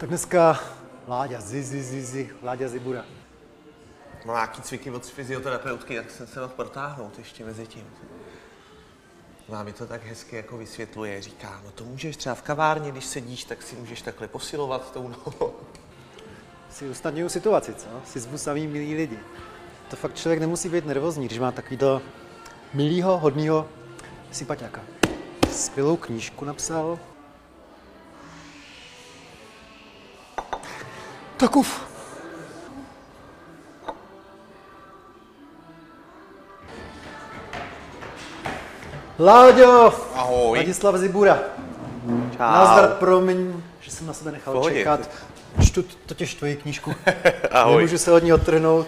Tak dneska Láďa, Zizi, Zizi, Láďa Zibura. No nějaký cviky od fyzioterapeutky, tak jsem se mohl protáhnout ještě mezi tím. No a mi to tak hezky jako vysvětluje, říká, no to můžeš třeba v kavárně, když sedíš, tak si můžeš takhle posilovat tou nohou. Si usnadňují situaci, co? Si zvu samý milí lidi. To fakt člověk nemusí být nervózní, když má takovýto milýho, hodnýho sympatiáka. Skvělou knížku napsal. Tak uf. Láďo! Ahoj. Ladislav Zibura. Čau. Nazdar, promiň, že jsem na sebe nechal Pohodě. čekat. Čtu totiž tvoji knížku. Ahoj. Nemůžu se od ní odtrhnout.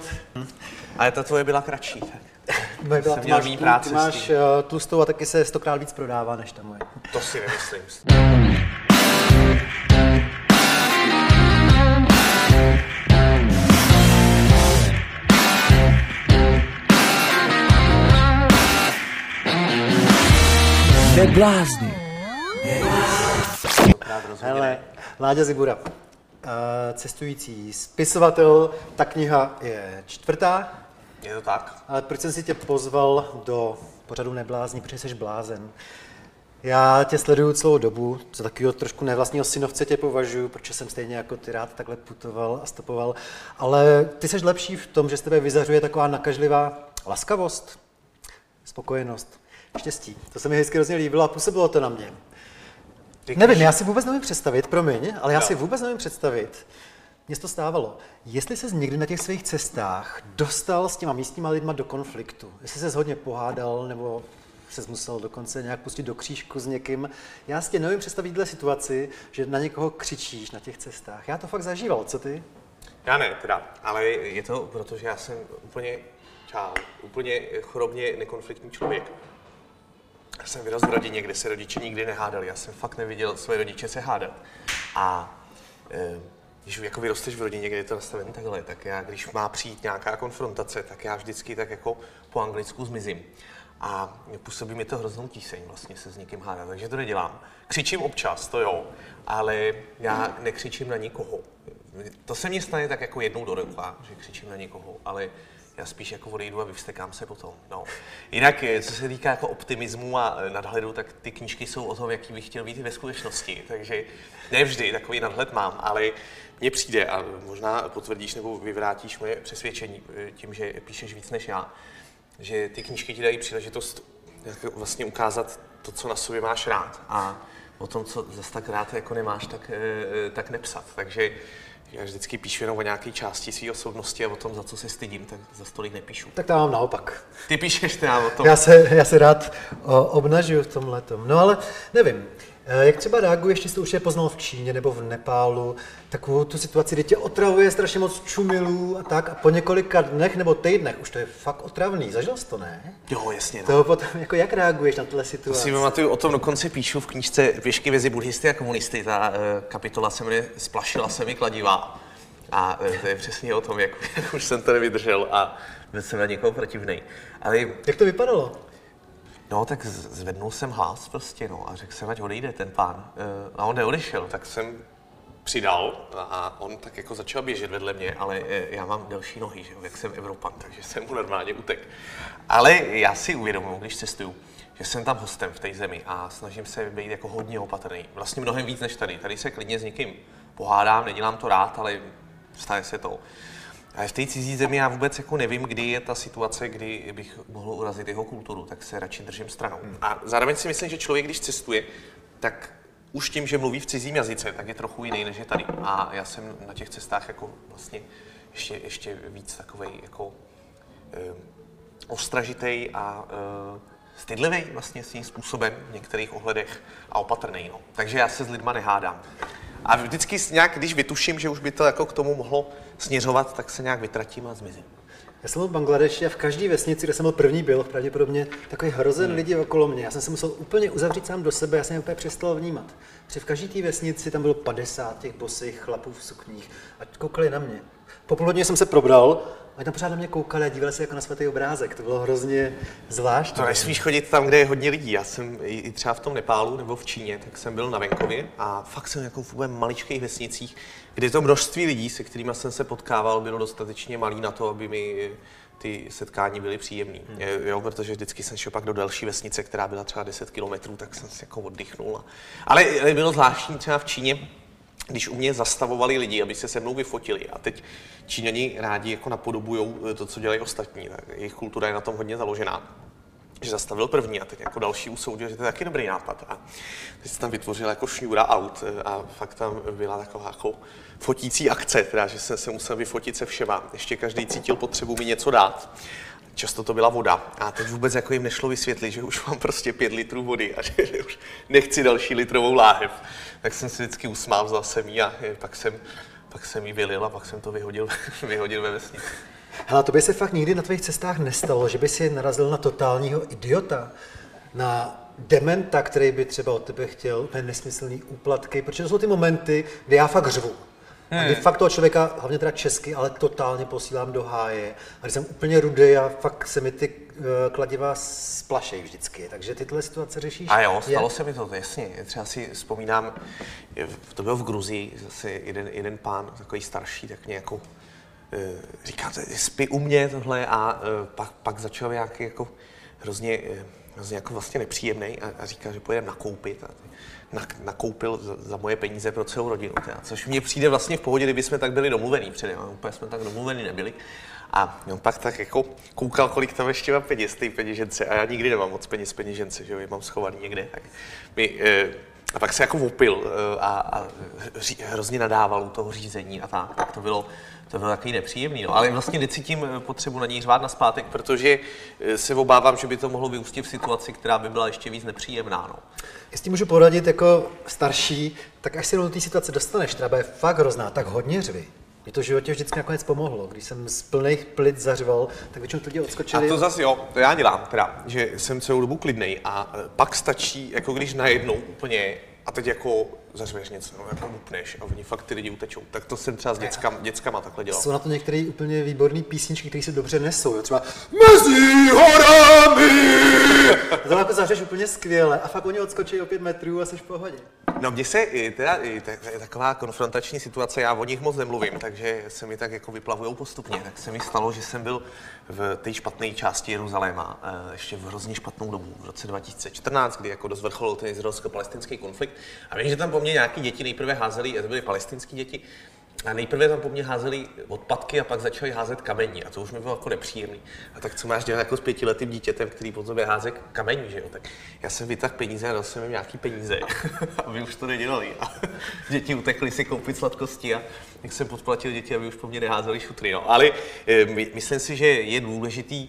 Ale ta tvoje byla kratší, tak. Moje byla, Jsem ty měl máš, práce ty máš uh, tlustou a taky se stokrát víc prodává než ta moje. To si nemyslím. Neblázni. Hele, Láďa Zibura, uh, cestující spisovatel, ta kniha je čtvrtá, Je to tak? ale proč jsem si tě pozval do pořadu Neblázni, protože jsi blázen. Já tě sleduju celou dobu, za takového trošku nevlastního synovce tě považuji, protože jsem stejně jako ty rád takhle putoval a stopoval, ale ty jsi lepší v tom, že z tebe vyzařuje taková nakažlivá laskavost, spokojenost, štěstí. To se mi hezky hrozně líbilo a působilo to na mě. Ty Nevím, já si vůbec nevím představit, promiň, ale já Jo. si vůbec nevím představit, mně to stávalo, jestli se někdy na těch svých cestách dostal s těma místníma lidma do konfliktu, jestli se hodně pohádal, nebo se musel dokonce nějak pustit do křížku s někým. Já si tě nevím představit situaci, že na někoho křičíš na těch cestách. Já to fakt zažíval, co ty? Já ne, teda, ale je to proto, že já jsem úplně, čau, úplně chorobně nekonfliktní člověk. Já jsem vyrostl v rodině, kde se rodiče nikdy nehádali. Já jsem fakt neviděl své rodiče se hádat. A eh, když jako vyrosteš v rodině, kde je to nastavené takhle, tak já, když má přijít nějaká konfrontace, tak já vždycky tak jako po anglicku zmizím. A působí mi to hroznou tíseň vlastně se s někým hádat, takže to nedělám. Křičím občas, to jo, ale já nekřičím na nikoho. To se mně stane tak jako jednou do roka, že křičím na někoho, ale já spíš jako odejdu a vyvstekám se potom. No. Jinak, eh, co se týká jako optimismu a eh, nadhledu, tak ty knížky jsou o tom, jaký bych chtěl být ve skutečnosti. Takže ne vždy takový nadhled mám, ale mně přijde a možná potvrdíš nebo vyvrátíš moje přesvědčení eh, tím, že píšeš víc než já, že ty knížky ti dají příležitost vlastně ukázat to, co na sobě máš rád. A o tom, co zase tak rád jako nemáš, tak, eh, tak nepsat. Takže já vždycky píšu jenom o nějaké části své osobnosti a o tom, za co se stydím, tak za stolik nepíšu. Tak to mám naopak. Ty píšeš teda o tom. Já se, já se rád o, obnažuju v tomhle. No ale nevím, eh, jak třeba reaguješ, jestli jsi to už je poznal v Číně nebo v Nepálu, takovou tu situaci, kdy tě otravuje strašně moc čumilů a tak a po několika dnech nebo týdnech už to je fakt otravný. Zažil jsi to, ne? Jo, jasně. No. To potom, jako jak reaguješ na tuhle situaci? si pamatuju, o tom dokonce píšu v knížce Pěšky mezi buddhisty a komunisty. Ta eh, kapitola se jmenuje Splašila se mi kladivá. A eh, to je přesně o tom, jak, jak už jsem to nevydržel a byl jsem na někoho protivnej. Ale Jak to vypadalo? No, tak zvednul jsem hlas prostě, no, a řekl jsem, ať odejde ten pán. Eh, A on neodešel, tak jsem přidal a on tak jako začal běžet vedle mě, ale eh, já mám delší nohy, že jo, jak jsem Evropan, takže jsem mu normálně utek. Ale já si uvědomuji, když cestuju, že jsem tam hostem v té zemi a snažím se být jako hodně opatrný. Vlastně mnohem víc než tady. Tady se klidně s někým pohádám, nedělám to rád, ale stane se to. Ale v té cizí zemi já vůbec jako nevím, kdy je ta situace, kdy bych mohl urazit jeho kulturu, tak se radši držím stranou. A zároveň si myslím, že člověk, když cestuje, tak už tím, že mluví v cizím jazyce, tak je trochu jiný, než je tady. A já jsem na těch cestách jako vlastně ještě, ještě víc takovej jako eh, ostražitej a eh, stydlivý vlastně svým způsobem v některých ohledech a opatrný. No. Takže já se s lidma nehádám. A vždycky nějak, když vytuším, že už by to jako k tomu mohlo směřovat, tak se nějak vytratím a zmizím. Já jsem byl v Bangladeši a v každé vesnici, kde jsem byl první, byl pravděpodobně takový hrozen Hmm. lidí okolo mě. Já jsem se musel úplně uzavřít sám do sebe, já jsem je úplně přestal vnímat. Protože v každé té vesnici tam bylo 50 těch bosých chlapů v sukních a koukali na mě. Po půl hodině jsem se probral a tam pořád na mě koukali a dívali se jako na svatý obrázek. To bylo hrozně zvláštní. To nesmíš chodit tam, kde je hodně lidí. Já jsem i třeba v tom Nepálu nebo v Číně, tak jsem byl na venkově a fakt jsem jako v maličkých vesnicích, kde to množství lidí, se kterými jsem se potkával, bylo dostatečně malý na to, aby mi ty setkání byly příjemné. Hmm. Jo, protože vždycky jsem šel pak do další vesnice, která byla třeba 10 kilometrů, tak jsem si jako oddychnul. Ale bylo zvláštní třeba v Číně, když u mě zastavovali lidi, aby se se mnou vyfotili. A teď Číňani rádi jako napodobují to, co dělají ostatní. Tak jejich kultura je na tom hodně založená že zastavil první a teď jako další usoudil, že to je taky dobrý nápad. A teď se tam vytvořil jako šňůra aut a fakt tam byla taková jako fotící akce, teda, že jsem se musel vyfotit se všema. Ještě každý cítil potřebu mi něco dát. Často to byla voda. A teď vůbec jako jim nešlo vysvětlit, že už mám prostě pět litrů vody a že, už nechci další litrovou láhev. Tak jsem si vždycky usmál, vzal jsem ji a pak jsem, pak jsem ji vylil a pak jsem to vyhodil, vyhodil ve vesnici. Hele, to by se fakt nikdy na tvých cestách nestalo, že by si narazil na totálního idiota, na dementa, který by třeba od tebe chtěl úplně nesmyslný úplatky, protože to jsou ty momenty, kdy já fakt řvu. A kdy fakt toho člověka, hlavně teda česky, ale totálně posílám do háje. A když jsem úplně rudý a fakt se mi ty uh, kladiva splašejí vždycky. Takže tyhle situace řešíš? A jo, stalo je? se mi to, jasně. Třeba si vzpomínám, to bylo v Gruzii, zase jeden, jeden pán, takový starší, tak mě jako Eh, říká, spí u mě tohle a eh, pak, pak začal nějaký jako hrozně, eh, hrozně jako vlastně nepříjemný a, a říká, že pojedeme nakoupit. A nakoupil za, za, moje peníze pro celou rodinu. Teda, což mně přijde vlastně v pohodě, kdyby jsme tak byli domluvení předem. A úplně jsme tak domluvení nebyli. A on pak tak jako koukal, kolik tam ještě má peněz té peněžence. A já nikdy nemám moc peněz peněžence, že jo, mám schovaný někde. Tak mi, a pak se jako opil a, a hrozně nadával u toho řízení a tak. Tak to bylo, to bylo takový nepříjemný. No. Ale vlastně necítím eh, potřebu na něj řvát na zpátek, protože eh, se obávám, že by to mohlo vyústit v situaci, která by byla ještě víc nepříjemná. No. Jestli můžu poradit jako starší, tak až se do té situace dostaneš, která je fakt hrozná, tak hodně řvi. Mě to v životě vždycky nakonec pomohlo. Když jsem z plných plic zařval, tak většinou lidi odskočili. A to zase jo, to já dělám, teda, že jsem celou dobu klidnej a eh, pak stačí, jako když najednou úplně a teď jako zařveš něco, no, jako upneš a oni fakt ty lidi utečou. Tak to jsem třeba s dětskama, dětskama takhle dělal. Jsou na to některé úplně výborné písničky, které se dobře nesou. Jo? Třeba Mezi horami! To jako zařeš úplně skvěle a fakt oni odskočí o pět metrů a jsi v pohodě. No mně se teda taková konfrontační situace, já o nich moc nemluvím, takže se mi tak jako vyplavují postupně. Tak se mi stalo, že jsem byl v té špatné části Jeruzaléma eh, ještě v hrozně špatnou dobu, v roce 2014, kdy jako dozvrcholil ten izraelsko-palestinský konflikt. A vím, že tam po mně nějaký děti nejprve házeli, to byly palestinské děti, a nejprve tam po mně házeli odpadky a pak začali házet kamení. A to už mi bylo jako nepříjemný. A tak co máš dělat jako s pětiletým dítětem, který po tobě háze kamení, že jo? Tak já jsem vytáhl peníze a dal jsem jim nějaký peníze, aby už to nedělali. A děti utekly si koupit sladkosti a jak jsem podplatil děti, aby už po mně neházeli šutry. No. Ale e, my, myslím si, že je důležitý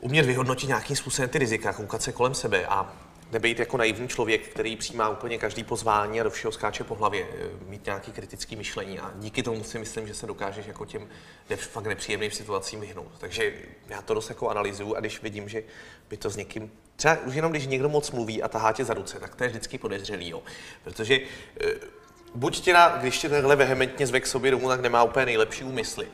umět vyhodnotit nějakým způsobem ty rizika, koukat se kolem sebe a nebejt jako naivní člověk, který přijímá úplně každý pozvání a do všeho skáče po hlavě, eh, mít nějaký kritický myšlení a díky tomu si myslím, že se dokážeš jako těm ne, fakt nepříjemným situacím vyhnout. Takže já to dost jako analyzuju a když vidím, že by to s někým, třeba už jenom když někdo moc mluví a tahá tě za ruce, tak to je vždycky podezřelý, jo. Protože eh, buď tě, na, když tě takhle vehementně zve k sobě domů, tak nemá úplně nejlepší úmysly.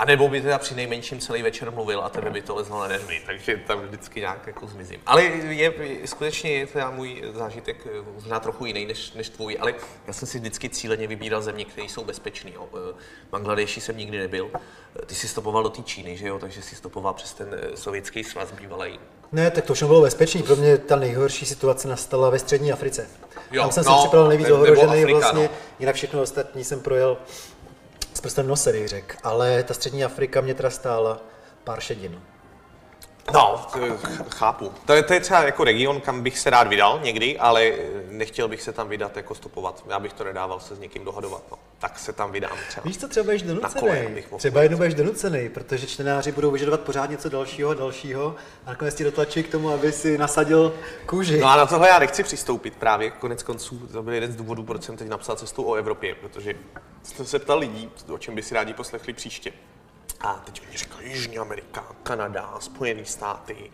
A nebo by teda při nejmenším celý večer mluvil a tebe by to lezlo na nervy, takže tam vždycky nějak jako zmizím. Ale je, skutečně je teda můj zážitek možná trochu jiný než, než tvůj, ale já jsem si vždycky cíleně vybíral země, které jsou bezpečné. V Bangladeši jsem nikdy nebyl. Ty jsi stopoval do té Číny, že jo, takže si stopoval přes ten eh, sovětský svaz bývalý. Ne, tak to všechno bylo bezpečné. Pro mě ta nejhorší situace nastala ve střední Africe. Jo, Tam jsem no, se připravil nejvíc ohrožený, vlastně, no. jinak všechno ostatní jsem projel s prstem nose, bych řekl. Ale ta střední Afrika mě teda stála pár šedin. No, chápu. To je, to je třeba jako region, kam bych se rád vydal někdy, ale nechtěl bych se tam vydat jako stopovat. Já bych to nedával se s někým dohadovat. No. Tak se tam vydám třeba. Víš co, třeba budeš donucený. Třeba jednou budeš donucený, protože čtenáři budou vyžadovat pořád něco dalšího a dalšího a nakonec ti dotlačí k tomu, aby si nasadil kůži. No a na tohle já nechci přistoupit právě. Konec konců to byl jeden z důvodů, proč jsem teď napsal cestu o Evropě, protože jsem se ptal lidí, o čem by si rádi poslechli příště. A teď mi říkal Jižní Amerika, Kanada, Spojené státy,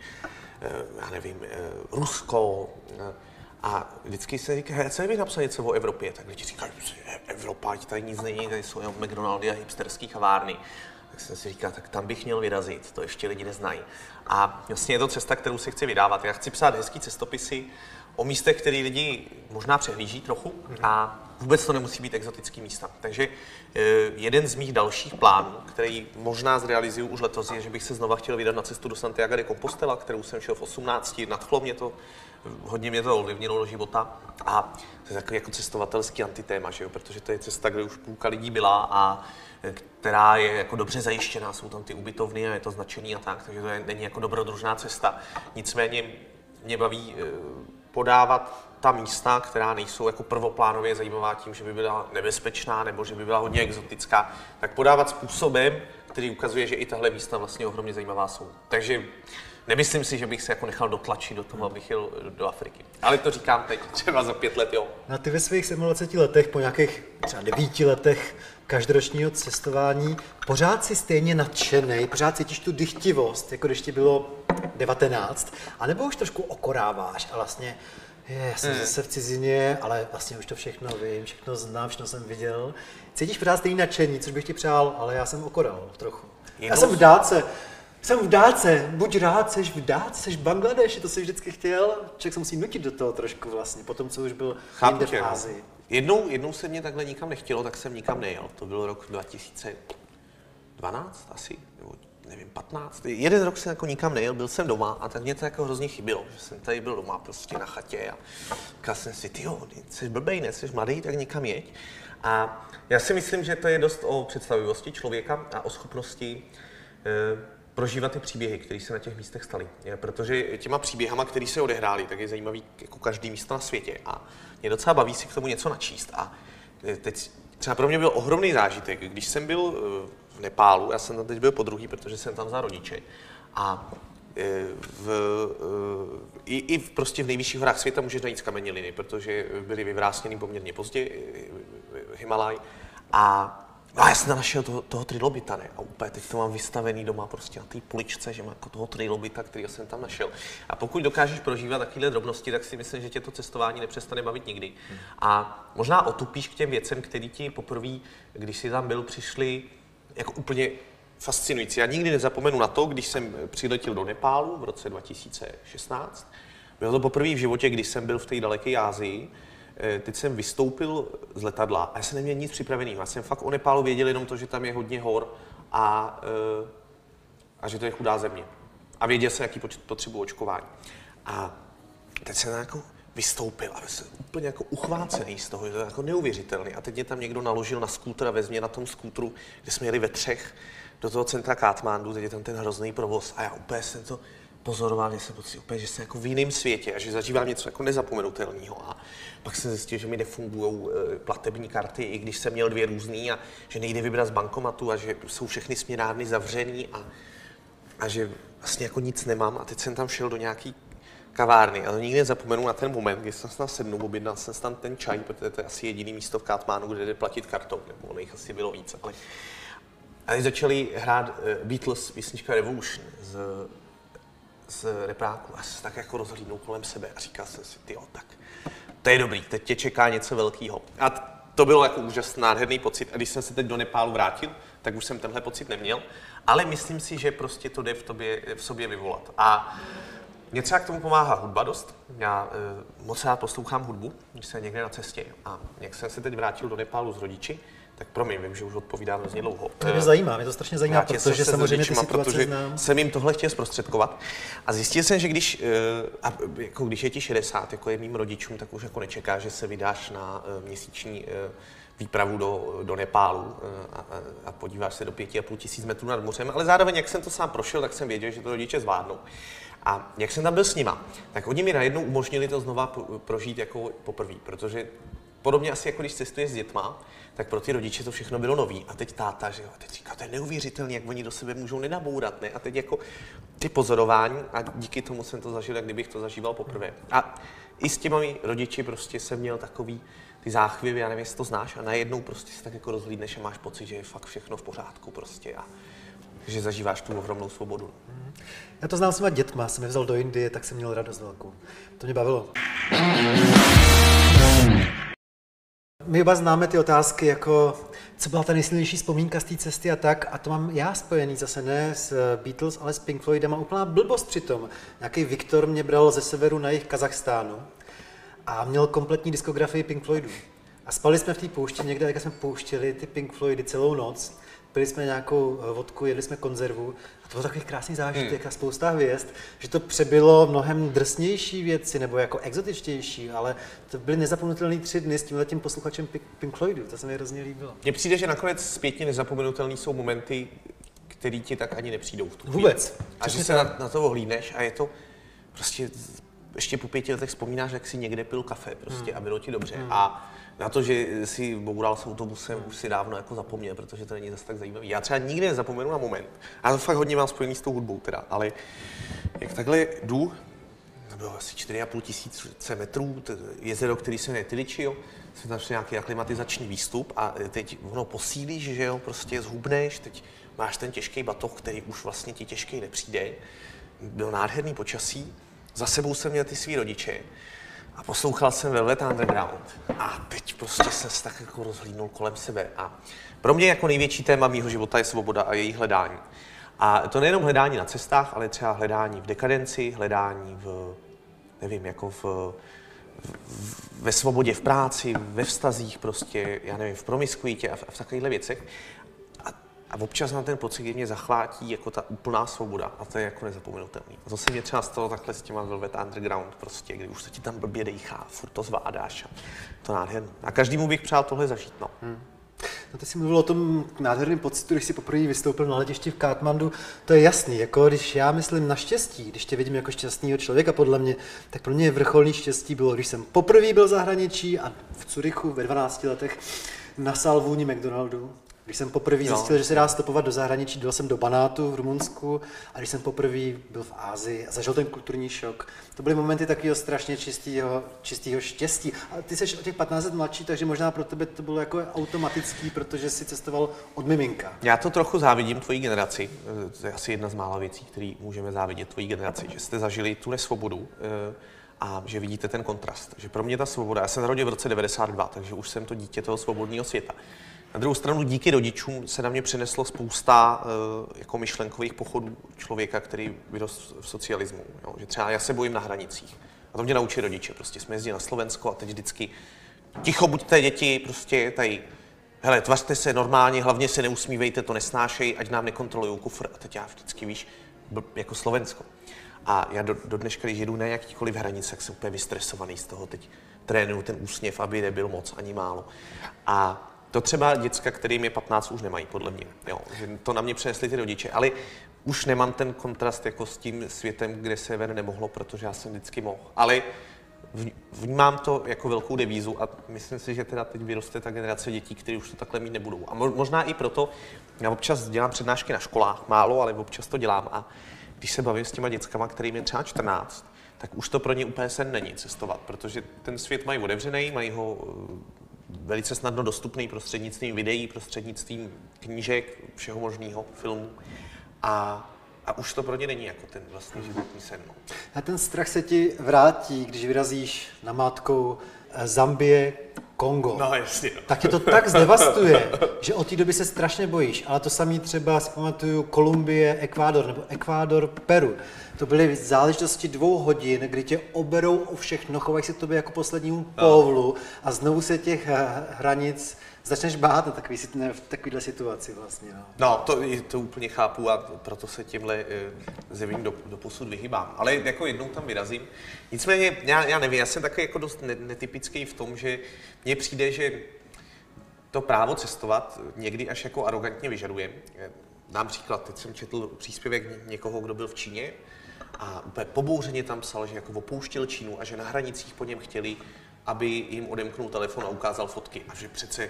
eh, já nevím, eh, Rusko. Eh, a vždycky se říká, co bych napsal něco o Evropě, tak lidi říkají, Evropa, páč, tady nic není, tady jsou jenom McDonaldy a hipsterský kavárny. Tak jsem si říkal, tak tam bych měl vyrazit, to ještě lidi neznají. A vlastně je to cesta, kterou si chci vydávat. Já chci psát hezký cestopisy o místech, které lidi možná přehlíží trochu a vůbec to nemusí být exotický místa. Takže eh, jeden z mých dalších plánů, který možná zrealizuju už letos, je, že bych se znova chtěl vydat na cestu do Santiago de Compostela, kterou jsem šel v 18, nadchlo mě to, hodně mě to ovlivnilo do života a to je takový jako cestovatelský antitéma, že jo? protože to je cesta, kde už půlka lidí byla a eh, která je jako dobře zajištěná, jsou tam ty ubytovny a je to značený a tak, takže to je, není jako dobrodružná cesta. Nicméně mě baví eh, podávat ta místa, která nejsou jako prvoplánově zajímavá tím, že by byla nebezpečná nebo že by byla hodně exotická, tak podávat způsobem, který ukazuje, že i tahle místa vlastně ohromně zajímavá jsou. Takže nemyslím si, že bych se jako nechal dotlačit do toho, abych jel do Afriky. Ale to říkám teď, třeba za pět let, jo. A ty ve svých 27 letech, po nějakých třeba devíti letech každoročního cestování, pořád si stejně nadšený, pořád cítíš tu dychtivost, jako když ti bylo 19, anebo už trošku okoráváš a vlastně je, já jsem hmm. zase v cizině, ale vlastně už to všechno vím, všechno znám, všechno jsem viděl. Cítíš pořád stejný nadšení, což bych ti přál, ale já jsem okoral trochu. Jenom... Já jsem v dáce, jsem v dáce, buď rád, seš v dáce, seš v Bangladeši, to jsi vždycky chtěl. Člověk se musí nutit do toho trošku vlastně, po tom, co už byl Chápu jinde v. Ázii. Jednou, jednou se mě takhle nikam nechtělo, tak jsem nikam nejel. To byl rok 2012 asi, nevím, 15. Jeden rok jsem jako nikam nejel, byl jsem doma a tak mě to jako hrozně chybilo, že jsem tady byl doma prostě na chatě a říkal jsem si, ty jo, jsi blbej, ne, jsi mladý, tak nikam jeď. A já si myslím, že to je dost o představivosti člověka a o schopnosti e, prožívat ty příběhy, které se na těch místech staly. Protože těma příběhama, které se odehrály, tak je zajímavý jako každý místo na světě. A mě docela baví si k tomu něco načíst. A e, teď třeba pro mě byl ohromný zážitek, když jsem byl e, v Nepálu, já jsem tam teď byl po druhý, protože jsem tam za rodiče. A e, v, i, i v, prostě v nejvyšších horách světa můžeš najít skameněliny, protože byly vyvrásněny poměrně pozdě, Himalaj. A No a já jsem našel toho, toho trilobita, ne? A úplně teď to mám vystavený doma prostě na té poličce, že mám jako toho trilobita, který jsem tam našel. A pokud dokážeš prožívat takovéhle drobnosti, tak si myslím, že tě to cestování nepřestane bavit nikdy. Hmm. A možná otupíš k těm věcem, který ti poprvé, když jsi tam byl, přišli jako úplně fascinující. Já nikdy nezapomenu na to, když jsem přiletěl do Nepálu v roce 2016. Bylo to poprvé v životě, když jsem byl v té daleké Ázii, Eh, teď jsem vystoupil z letadla a já jsem neměl nic připraveného. Já jsem fakt o Nepálu věděl jenom to, že tam je hodně hor a, eh, a že to je chudá země. A věděl jsem, jaký potřebu očkování. A teď jsem jako vystoupil a jsem úplně jako uchvácený z toho, že to je jako neuvěřitelný. A teď mě tam někdo naložil na skútr a vezmě na tom skútru, kde jsme jeli ve třech do toho centra Katmandu, teď je tam ten hrozný provoz a já úplně jsem to pozoroval, že jsem pocit úplně, že jsem jako v jiném světě a že zažívám něco jako nezapomenutelného. A pak jsem zjistil, že mi nefungují eh, platební karty, i když jsem měl dvě různé a že nejde vybrat z bankomatu a že jsou všechny směrárny zavřený a, a že vlastně jako nic nemám. A teď jsem tam šel do nějaký kavárny, ale nikdy nezapomenu na ten moment, kdy jsem se tam sednul, objednal jsem tam ten čaj, protože to je asi jediný místo v Katmánu, kde jde platit kartou, nebo ono jich asi bylo víc. Ale... A začali hrát uh, Beatles, písnička Revolution z z repráku a se tak jako rozhlídnul kolem sebe a říkal jsem si, ty tak to je dobrý, teď tě čeká něco velkého. A to bylo jako úžasný, nádherný pocit. A když jsem se teď do Nepálu vrátil, tak už jsem tenhle pocit neměl. Ale myslím si, že prostě to jde v, tobě, v sobě vyvolat. A mě třeba k tomu pomáhá hudba dost. Já e, moc rád poslouchám hudbu, když jsem někde na cestě. A jak jsem se teď vrátil do Nepálu s rodiči, tak promiň, vím, že už odpovídám hrozně dlouho. To mě zajímá, mě to strašně zajímá, protože se samozřejmě ty situace protože znám. jsem jim tohle chtěl zprostředkovat. A zjistil jsem, že když, eh, a jako když je ti 60, jako je mým rodičům, tak už jako nečeká, že se vydáš na eh, měsíční výpravu do, do Nepálu a, a podíváš se do pěti a půl tisíc metrů nad mořem, ale zároveň, jak jsem to sám prošel, tak jsem věděl, že to rodiče zvládnou. A jak jsem tam byl s nima, tak oni mi najednou umožnili to znova prožít jako poprvé, protože podobně asi jako když cestuješ s dětma, tak pro ty rodiče to všechno bylo nový. A teď táta, že jo, teď říká, to je neuvěřitelné, jak oni do sebe můžou nenabourat, ne? A teď jako ty pozorování a díky tomu jsem to zažil, jak kdybych to zažíval poprvé. A i s těmi rodiči prostě jsem měl takový ty záchvěvy, já nevím, jestli to znáš, a najednou prostě se tak jako rozhlídneš a máš pocit, že je fakt všechno v pořádku prostě a že zažíváš tu ohromnou svobodu. Já to znám s dětma, jsem je vzal do Indie, tak jsem měl radost velkou. To mě bavilo. my oba známe ty otázky, jako co byla ta nejsilnější vzpomínka z té cesty a tak, a to mám já spojený zase ne s Beatles, ale s Pink Floydem a úplná blbost přitom. Nějaký Viktor mě bral ze severu na jich Kazachstánu a měl kompletní diskografii Pink Floydů. A spali jsme v té poušti někde, jak jsme pouštěli ty Pink Floydy celou noc. Pili jsme nějakou eh, vodku, jedli jsme konzervu a to byl takový krásný zážitek hmm. a spousta hvězd, že to přebylo mnohem drsnější věci nebo jako exotičtější, ale to byly nezapomenutelné tři dny s tímhle tím posluchačem Pink Floydu, to se mi hrozně líbilo. Mně přijde, že nakonec zpětně nezapomenutelné jsou momenty, které ti tak ani nepřijdou v tu Vůbec. A že se na, na to ohlídneš a je to prostě ještě po pěti letech vzpomínáš, jak si někde pil kafe prostě hmm. a bylo ti dobře. Hmm. A na to, že si boural s autobusem, už si dávno jako zapomněl, protože to není zase tak zajímavý. Já třeba nikdy nezapomenu na moment. A to fakt hodně mám spojený s tou hudbou teda, ale jak takhle jdu, to bylo asi 4,5 tisíce metrů, jezero, který se jmenuje Tyličio, jsme tam nějaký aklimatizační výstup a teď ono posílíš, že jo, prostě zhubneš, teď máš ten těžký batoh, který už vlastně ti těžký nepřijde. Byl nádherný počasí, za sebou jsem měl ty svý rodiče a poslouchal jsem Velvet Underground. A teď prostě se tak jako rozhlídnul kolem sebe. A pro mě jako největší téma mého života je svoboda a její hledání. A to nejenom hledání na cestách, ale třeba hledání v dekadenci, hledání v, nevím, jako v, v, ve svobodě v práci, ve vztazích prostě, já nevím, v promiskuitě a v, v takovýchhle věcech. A občas mám ten pocit, kdy mě zachvátí jako ta úplná svoboda a to je jako nezapomenutelný. A to se mě třeba stalo takhle s těma Velvet Underground prostě, kdy už se ti tam blbě dejchá, furt to zvládáš a to nádherný. A každému bych přál tohle zažít, no. Hmm. No ty jsi mluvil o tom nádherném pocitu, když jsi poprvé vystoupil na letišti v Katmandu. To je jasný, jako když já myslím na štěstí, když tě vidím jako šťastného člověka, podle mě, tak pro mě vrcholný štěstí bylo, když jsem poprvé byl zahraničí a v Curychu ve 12 letech nasal vůni McDonaldu když jsem poprvé no. zjistil, že se dá stopovat do zahraničí, byl jsem do Banátu v Rumunsku a když jsem poprvé byl v Ázii a zažil ten kulturní šok, to byly momenty takového strašně čistého, čistého štěstí. A ty jsi o těch 15 let mladší, takže možná pro tebe to bylo jako automatický, protože jsi cestoval od miminka. Já to trochu závidím tvojí generaci. To je asi jedna z mála věcí, které můžeme závidět tvojí generaci, že jste zažili tu nesvobodu eh, a že vidíte ten kontrast. Že pro mě ta svoboda, já jsem narodil v roce 92, takže už jsem to dítě toho svobodného světa. Na druhou stranu díky rodičům se na mě přineslo spousta uh, jako myšlenkových pochodů člověka, který vyrost v socialismu. Jo? Že třeba já se bojím na hranicích. A to mě naučí rodiče. Prostě jsme jezdili na Slovensko a teď vždycky ticho buďte děti, prostě tady hele, tvařte se normálně, hlavně se neusmívejte, to nesnášej, ať nám nekontrolují kufr. A teď já vždycky, víš, jako Slovensko. A já do, do dneška, když jedu na jakýkoliv hranice, tak jsem úplně vystresovaný z toho. Teď trénuju ten úsměv, aby nebyl moc ani málo. A to třeba děcka, kterým je 15, už nemají, podle mě. Jo, že to na mě přinesli ty rodiče, ale už nemám ten kontrast jako s tím světem, kde se ven nemohlo, protože já jsem vždycky mohl. Ale vnímám to jako velkou devízu a myslím si, že teda teď vyroste ta generace dětí, které už to takhle mít nebudou. A možná i proto, já občas dělám přednášky na školách, málo, ale občas to dělám. A když se bavím s těma dětskama, kterým je třeba 14, tak už to pro ně úplně sen není cestovat, protože ten svět mají otevřený, mají ho velice snadno dostupný prostřednictvím videí, prostřednictvím knížek, všeho možného, filmů. A, a už to pro ně není jako ten vlastní životní sen. No. A ten strach se ti vrátí, když vyrazíš na mátkou eh, Zambie, Kongo. No, jasně. Tak tě to tak zdevastuje, že od té doby se strašně bojíš. Ale to samý třeba si pamatuju Kolumbie, Ekvádor nebo Ekvádor, Peru. To byly záležitosti dvou hodin, kdy tě oberou o všechno, chovají se k tobě jako poslednímu no. povlu a znovu se těch eh, hranic začneš bát na takový, ne, v takovéhle situaci vlastně. No, no to, to úplně chápu a proto se tímhle e, zemím do, do posud vyhybám. Ale jako jednou tam vyrazím. Nicméně, já, já nevím, já jsem takový jako dost netypický v tom, že mně přijde, že to právo cestovat někdy až jako arrogantně vyžaduje. Dám příklad, teď jsem četl příspěvek někoho, kdo byl v Číně a úplně pobouřeně tam psal, že jako opouštěl Čínu a že na hranicích po něm chtěli, aby jim odemknul telefon a ukázal fotky. A že přece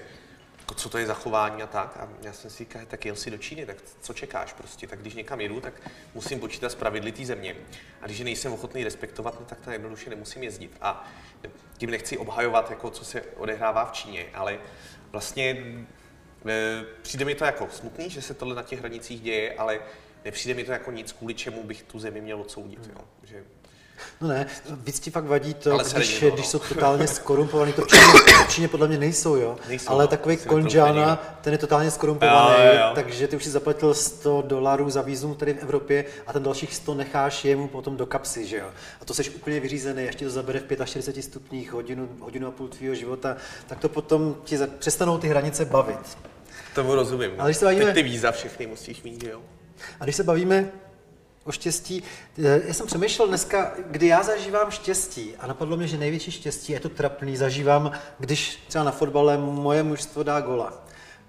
co to je zachování a tak. A já jsem si říkal, tak jel si do Číny, tak co čekáš prostě? Tak když někam jedu, tak musím počítat s pravidly té země. A když nejsem ochotný respektovat, no, tak to jednoduše nemusím jezdit. A tím nechci obhajovat, jako co se odehrává v Číně, ale vlastně e, přijde mi to jako smutný, že se tohle na těch hranicích děje, ale nepřijde mi to jako nic, kvůli čemu bych tu zemi měl odsoudit. Jo? Že No ne, víc ti fakt vadí to, Ale když, no, když no. jsou totálně skorumpovaný, to v Číně, v Číně podle mě nejsou, jo. Nejsou, ale no, takový nikdo. ten je totálně skorumpovaný, Jo, jo, jo. takže ty už si zaplatil 100 dolarů za výzum tady v Evropě a ten dalších 100 necháš jemu potom do kapsy, že jo. A to jsi úplně vyřízený, ještě to zabere v 45 stupních hodinu, hodinu a půl tvýho života, tak to potom ti za- přestanou ty hranice bavit. Tomu rozumím. no. Ale když se bavíme- Teď ty víza všechny musíš mít, že jo? A když se bavíme o štěstí, eh, já jsem přemýšlel dneska, kdy já zažívám štěstí a napadlo mě, že největší štěstí, je to trapný, zažívám, když třeba na fotbale moje mužstvo dá gola.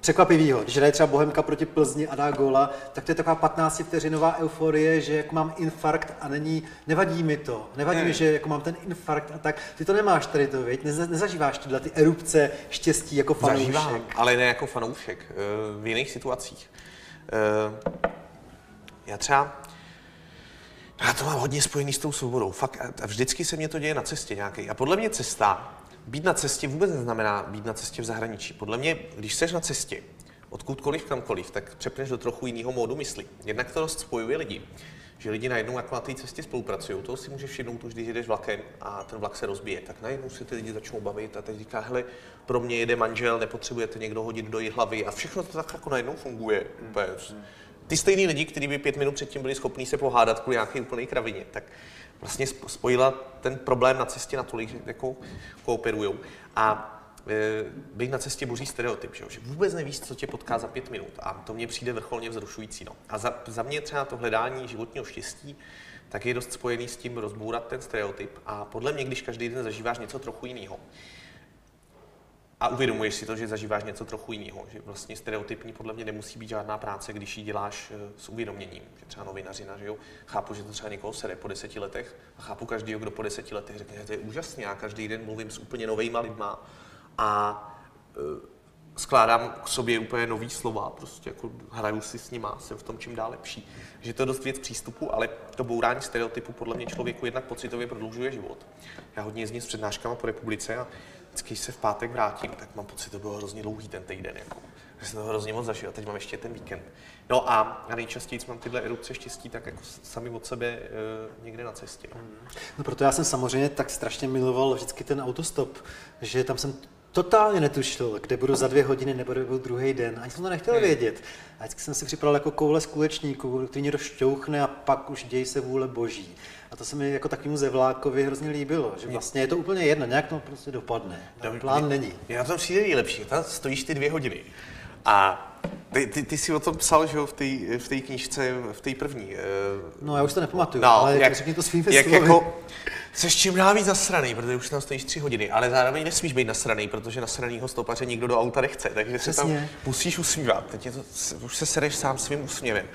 Překvapivýho, když hraje třeba Bohemka proti Plzni a dá góla, tak to je taková 15 vteřinová euforie, že jako mám infarkt a není, nevadí mi to, nevadí mi, Hmm. že jako mám ten infarkt a tak. Ty to nemáš tady to, viď? Neza, nezažíváš tyhle ty erupce štěstí jako fanoušek. Zažívám, ale ne jako fanoušek, eh, v jiných situacích. Eh, Já třeba, já to mám hodně spojený s tou svobodou. Fakt, a- vždycky se mě to děje na cestě nějaký. A podle mě cesta, být na cestě vůbec neznamená být na cestě v zahraničí. Podle mě, když jsi na cestě, odkudkoliv, kamkoliv, tak přepneš do trochu jiného módu mysli. Jednak to dost spojuje lidi. Že lidi najednou jako na té cestě spolupracují, to si můžeš všimnout už, když jedeš vlakem a ten vlak se rozbije, tak najednou si ty lidi začnou bavit a teď říká, hele, pro mě jede manžel, nepotřebujete někdo hodit do její hlavy a všechno to tak jako najednou funguje. Úplně. Ty stejný lidi, kteří by pět minut předtím byli schopní se pohádat kvůli nějaké úplné kravině, tak vlastně sp- spojila ten problém na cestě natolik, že jako kooperujou. A e, být na cestě boří stereotyp, že, jo? že vůbec nevíš, co tě potká za pět minut. A to mně přijde vrcholně vzrušující. No. A za, za mě třeba to hledání životního štěstí, tak je dost spojený s tím rozbourat ten stereotyp. A podle mě, když každý den zažíváš něco trochu jiného, a uvědomuješ si to, že zažíváš něco trochu jiného, že vlastně stereotypní podle mě nemusí být žádná práce, když ji děláš eh, s uvědoměním. Že třeba novinařina, že jo, chápu, že to třeba někoho sere po deseti letech a chápu každého, kdo po deseti letech řekne, že to je úžasné, já každý den mluvím s úplně novejma lidma a eh, skládám k sobě úplně nový slova, prostě jako hraju si s nima, jsem v tom čím dál lepší. Že to je dost věc přístupu, ale to bourání stereotypu podle mě člověku jednak pocitově prodlužuje život. Já hodně jezdím s přednáškama po republice a vždycky, když se v pátek vrátím, tak mám pocit, že to bylo hrozně dlouhý ten týden. Jako. Že jsem to hrozně moc zažil a teď mám ještě ten víkend. No a, a nejčastěji, mám tyhle erupce štěstí, tak jako sami od sebe e, někde na cestě. No. No proto já jsem samozřejmě tak strašně miloval vždycky ten autostop, že tam jsem totálně netušil, kde budu za dvě hodiny nebo kde budu druhý den. Ani jsem to nechtěl Hmm. vědět. A vždycky jsem si připadal jako koule z kulečníků, který někdo šťouchne a pak už děj se vůle boží. A to se mi jako takovému zevlákovi hrozně líbilo, že vlastně je to úplně jedno, nějak to prostě dopadne. Dobrý. Plán není. Já to přijde nejlepší, tam stojíš ty dvě hodiny. A ty, ty, ty jsi o tom psal, že jo, v té v té knížce, v té první. eh, No já už to nepamatuju, No, ale jak, řekni to svým jak jako, Jsi čím dál víc nasraný, protože už tam stojíš tři hodiny, ale zároveň nesmíš být nasraný, protože nasranýho stopaře nikdo do auta nechce, takže se tam Přesně. musíš usmívat. Teď je to, už se sereš sám svým úsměvem.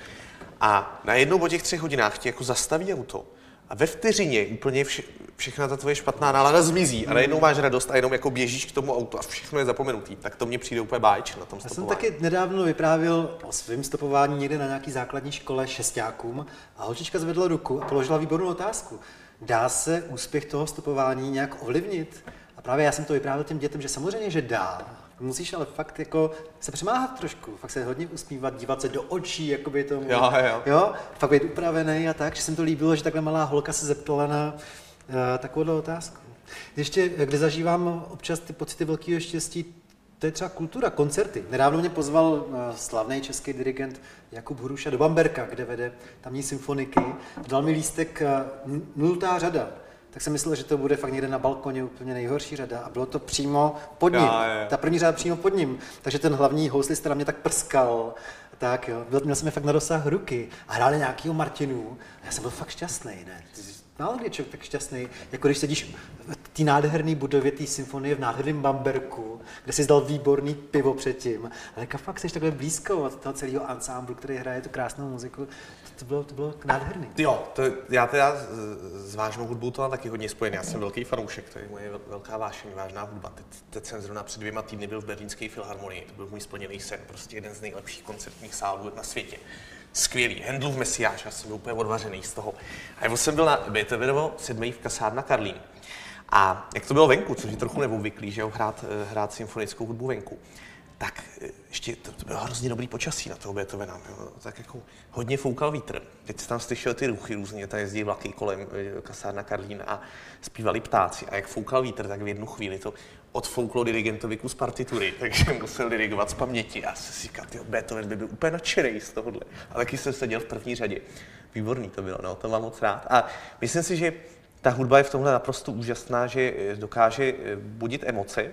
A najednou po těch třech hodinách ti jako zastaví auto a ve vteřině úplně vše, všechna ta tvoje špatná nálada zmizí a najednou máš radost a jenom jako běžíš k tomu autu a všechno je zapomenutý. Tak to mně přijde úplně báječné na tom Já jsem stopování. taky nedávno vyprávěl o svém stopování někde na nějaký základní škole šestákům a holčička zvedla ruku a položila výbornou otázku. Dá se úspěch toho stopování nějak ovlivnit? A právě já jsem to vyprávěl těm dětem, že samozřejmě, že dá. Musíš ale fakt jako se přemáhat trošku, fakt se hodně usmívat, dívat se do očí, jakoby tomu. Jo, jo. jo? Fakt být upravený a tak, že jsem to líbilo, že takhle malá holka se zeptala na uh, takovou otázku. Ještě, kde zažívám občas ty pocity velkého štěstí, to je třeba kultura, koncerty. Nedávno mě pozval eh, slavný český dirigent Jakub Hruša do Bamberka, kde vede tamní symfoniky. Dal mi lístek eh, nultá řada. Tak jsem myslel, že to bude fakt někde na balkoně úplně nejhorší řada. A bylo to přímo pod ním. Jo. Ta první řada přímo pod ním. Takže ten hlavní houslista na mě tak prskal. Tak jo, byl, měl jsem je fakt na dosah ruky. A hráli nějakýho Martinu. A já jsem byl fakt šťastný, ne? Málo kdy je člověk tak šťastný, jako když sedíš v té nádherné budově té symfonie v nádherném Bamberku, kde jsi dal výborný pivo předtím, ale jak fakt jsi takhle blízko od toho celého ansámblu, který hraje tu krásnou muziku, to, bylo, to bylo nádherný. Jo, to, já teda s- vážnou hudbou to mám taky hodně spojený. Já jsem velký fanoušek, to je moje vel- velká vášeň, vážná hudba. Teď, teď jsem zrovna před dvěma týdny byl v Berlínské filharmonii, to byl můj splněný sen, prostě jeden z nejlepších koncertních sálů na světě. Skvělý, Handlův Mesiáš, já jsem byl úplně odvařený z toho. A já jsem byl na Beethovenovo sedmý v kasárna Karlín. A jak to bylo venku, což je trochu neobvyklý, že jo, hrát, eh, hrát symfonickou hudbu venku, tak ještě to, to bylo hrozně dobrý počasí na toho Beethovena. Jo. Tak jako hodně foukal vítr. Teď jsi tam slyšel ty ruchy různě, tam jezdí vlaky kolem eh, kasárna Karlín a zpívali ptáci. A jak foukal vítr, tak v jednu chvíli to odfouklo dirigentovi kus partitury, takže musel dirigovat z paměti. A se si říkal, tyjo, Beethoven by byl úplně nadšený z tohohle. A taky jsem seděl v první řadě. Výborný to bylo, no, to mám moc rád. A myslím si, že ta hudba je v tomhle naprosto úžasná, že eh, dokáže eh, budit emoce,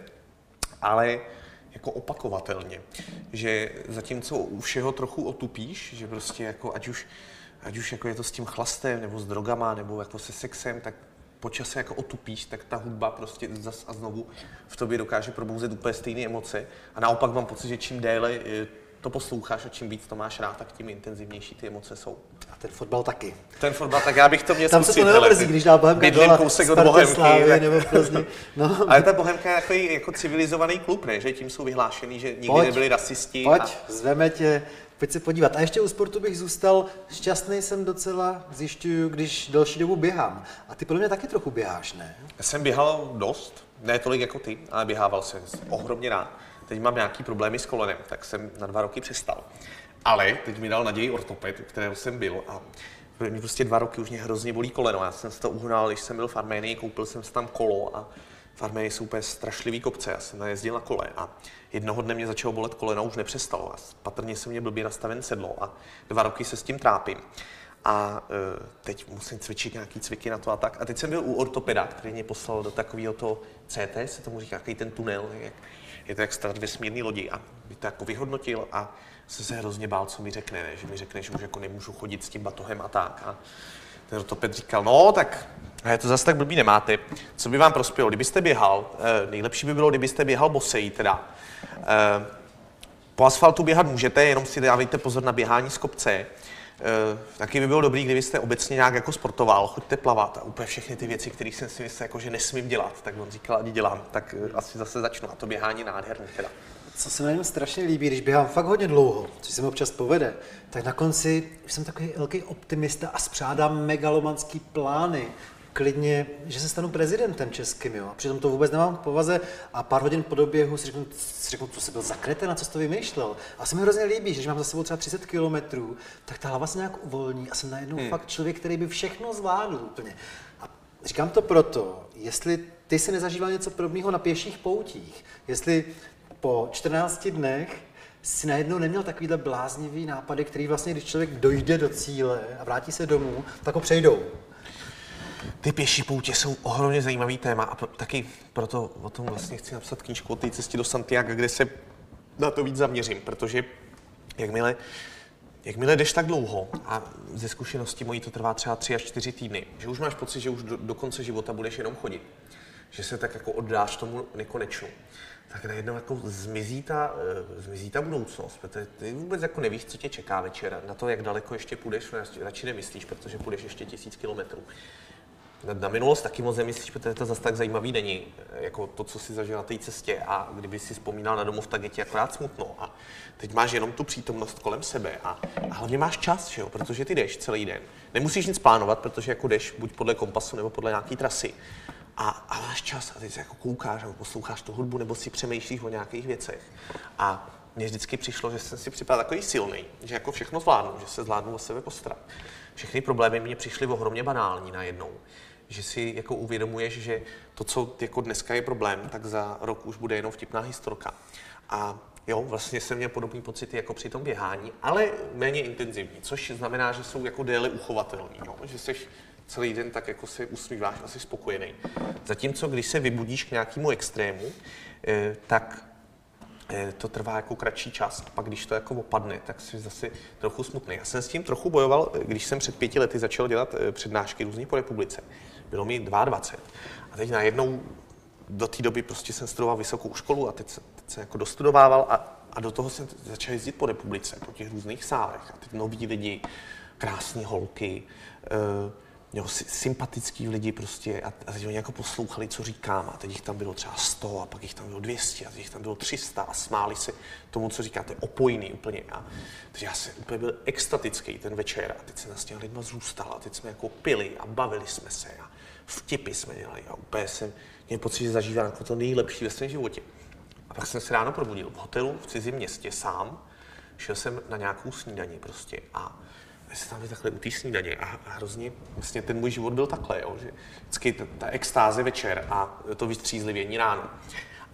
ale jako opakovatelně. Že zatímco u všeho trochu otupíš, že prostě jako ať už, ať už jako je to s tím chlastem, nebo s drogama, nebo jako se sexem, tak po čase jako otupíš, tak ta hudba prostě zas a znovu v tobě dokáže probouzet úplně stejné emoce. A naopak mám pocit, že čím déle eh, to posloucháš a čím víc to máš rád, tak tím intenzivnější ty emoce jsou. A ten fotbal taky. Ten fotbal, tak já bych to měl Tam se to neobrzí, když dá Bohemka gola kousek od Bohemky. Tak... nebo Plzni. No. Ale ta Bohemka je jako, jako civilizovaný klub, ne? Že tím jsou vyhlášený, že nikdy pojď, nebyli rasisti. Pojď, a... zveme tě, pojď se podívat. A ještě u sportu bych zůstal, šťastný jsem docela, zjišťuju, když další dobu běhám. A ty podle mě taky trochu běháš, ne? Já jsem běhal dost, ne tolik jako ty, ale běhával jsem ohromně rád. Teď mám nějaký problémy s kolenem, tak jsem na dva roky přestal. Ale teď mi dal naději ortoped, kterého jsem byl a mě prostě dva roky už mě hrozně bolí koleno. Já jsem se to uhnal, když jsem byl v Arménii, koupil jsem si tam kolo a v Arménii jsou úplně strašlivý kopce. Já jsem najezdil na kole a jednoho dne mě začalo bolet koleno, už nepřestalo. A patrně se mě blbě nastaven sedlo a dva roky se s tím trápím. A uh, teď musím cvičit nějaký cviky na to a tak. A teď jsem byl u ortopeda, který mě poslal do takového to CT, se tomu říká, jaký ten tunel, jak, je to jak strat vesmírný lodi a by to jako vyhodnotil a jsem se hrozně bál, co mi řekne, ne? že mi řekne, že už jako nemůžu chodit s tím batohem a tak. A ten ortoped říkal, no tak je to zase tak blbý nemáte. Co by vám prospělo? Kdybyste běhal, eh, nejlepší by bylo, kdybyste běhal bosej teda. Eh, po asfaltu běhat můžete, jenom si dávejte pozor na běhání z kopce. Uh, taky by bylo dobrý, kdybyste obecně nějak jako sportoval, choďte plavat a úplně všechny ty věci, které jsem si myslel, jako, že nesmím dělat, tak on říkal, ať dělám, tak uh, asi zase začnu a to běhání nádherný teda. Co se mi strašně líbí, když běhám fakt hodně dlouho, což se mi občas povede, tak na konci jsem takový velký optimista a spřádám megalomanský plány, klidně, že se stanu prezidentem českým, jo. A přitom to vůbec nemám v povaze a pár hodin po doběhu si řeknu, si řeknu co se byl za na co jsi to vymýšlel. A se mi hrozně líbí, že když mám za sebou třeba 30 kilometrů, tak ta hlava se nějak uvolní a jsem najednou hmm. fakt člověk, který by všechno zvládl úplně. A říkám to proto, jestli ty si nezažíval něco podobného na pěších poutích, jestli po 14 dnech si najednou neměl takovýhle bláznivý nápady, který vlastně, když člověk dojde do cíle a vrátí se domů, tak ho přejdou. Ty pěší poutě jsou ohromně zajímavý téma a taky proto o tom vlastně chci napsat knížku o té cestě do Santiago, kde se na to víc zaměřím, protože jakmile, jakmile jdeš tak dlouho a ze zkušenosti mojí to trvá třeba tři až čtyři týdny, že už máš pocit, že už do, do konce života budeš jenom chodit, že se tak jako oddáš tomu nekonečnu, tak najednou jako zmizí ta, uh, zmizí ta budoucnost, protože ty vůbec jako nevíš, co tě čeká večer, na to, jak daleko ještě půjdeš, radši nemyslíš, protože půjdeš ještě tisíc kilometrů na minulost taky moc nemyslíš, protože to zase tak zajímavý není, jako to, co si zažil na té cestě a kdyby si vzpomínal na domov, tak je ti akorát smutno a teď máš jenom tu přítomnost kolem sebe a, a hlavně máš čas, že jo? protože ty jdeš celý den. Nemusíš nic plánovat, protože jako jdeš buď podle kompasu nebo podle nějaké trasy a, a máš čas a ty se jako koukáš nebo posloucháš tu hudbu nebo si přemýšlíš o nějakých věcech. A mně vždycky přišlo, že jsem si připadal takový silný, že jako všechno zvládnu, že se zvládnu o sebe postarat. Všechny problémy mě přišly ohromně banální najednou že si jako uvědomuješ, že to, co jako dneska je problém, tak za rok už bude jenom vtipná historka. A jo, vlastně jsem měl podobný pocity jako při tom běhání, ale méně intenzivní, což znamená, že jsou jako déle uchovatelný, jo? že jsi celý den tak jako se usmíváš a jsi spokojený. Zatímco, když se vybudíš k nějakému extrému, eh, tak eh, to trvá jako kratší čas. A pak, když to jako opadne, tak jsi zase trochu smutný. Já jsem s tím trochu bojoval, když jsem před pěti lety začal dělat eh, přednášky různě po republice bylo mi 22. A teď najednou do té doby prostě jsem studoval vysokou školu a teď, se, teď jsem jako dostudovával a, a do toho jsem začal jezdit po republice, po těch různých sálech. A teď noví lidi, krásné holky, uh, jo, sympatický lidi prostě a, a teď oni jako poslouchali, co říkám a teď jich tam bylo třeba 100 a pak jich tam bylo 200 a teď jich tam bylo 300 a smáli se tomu, co říkáte, opojný úplně. A teď já jsem úplně byl extatický ten večer a teď se s těmi lidma zůstal a teď jsme jako pili a bavili jsme se a vtipy jsme dělali a úplně jsem měl pocit, že zažívám jako to nejlepší ve svém životě. A pak jsem se ráno probudil v hotelu v cizím městě sám, šel jsem na nějakou snídaní prostě a my jsme tam byli takhle u té snídaně a hrozně, vlastně ten můj život byl takhle, jo, že vždycky ta, ta extáze večer a to vystřízlivění ráno.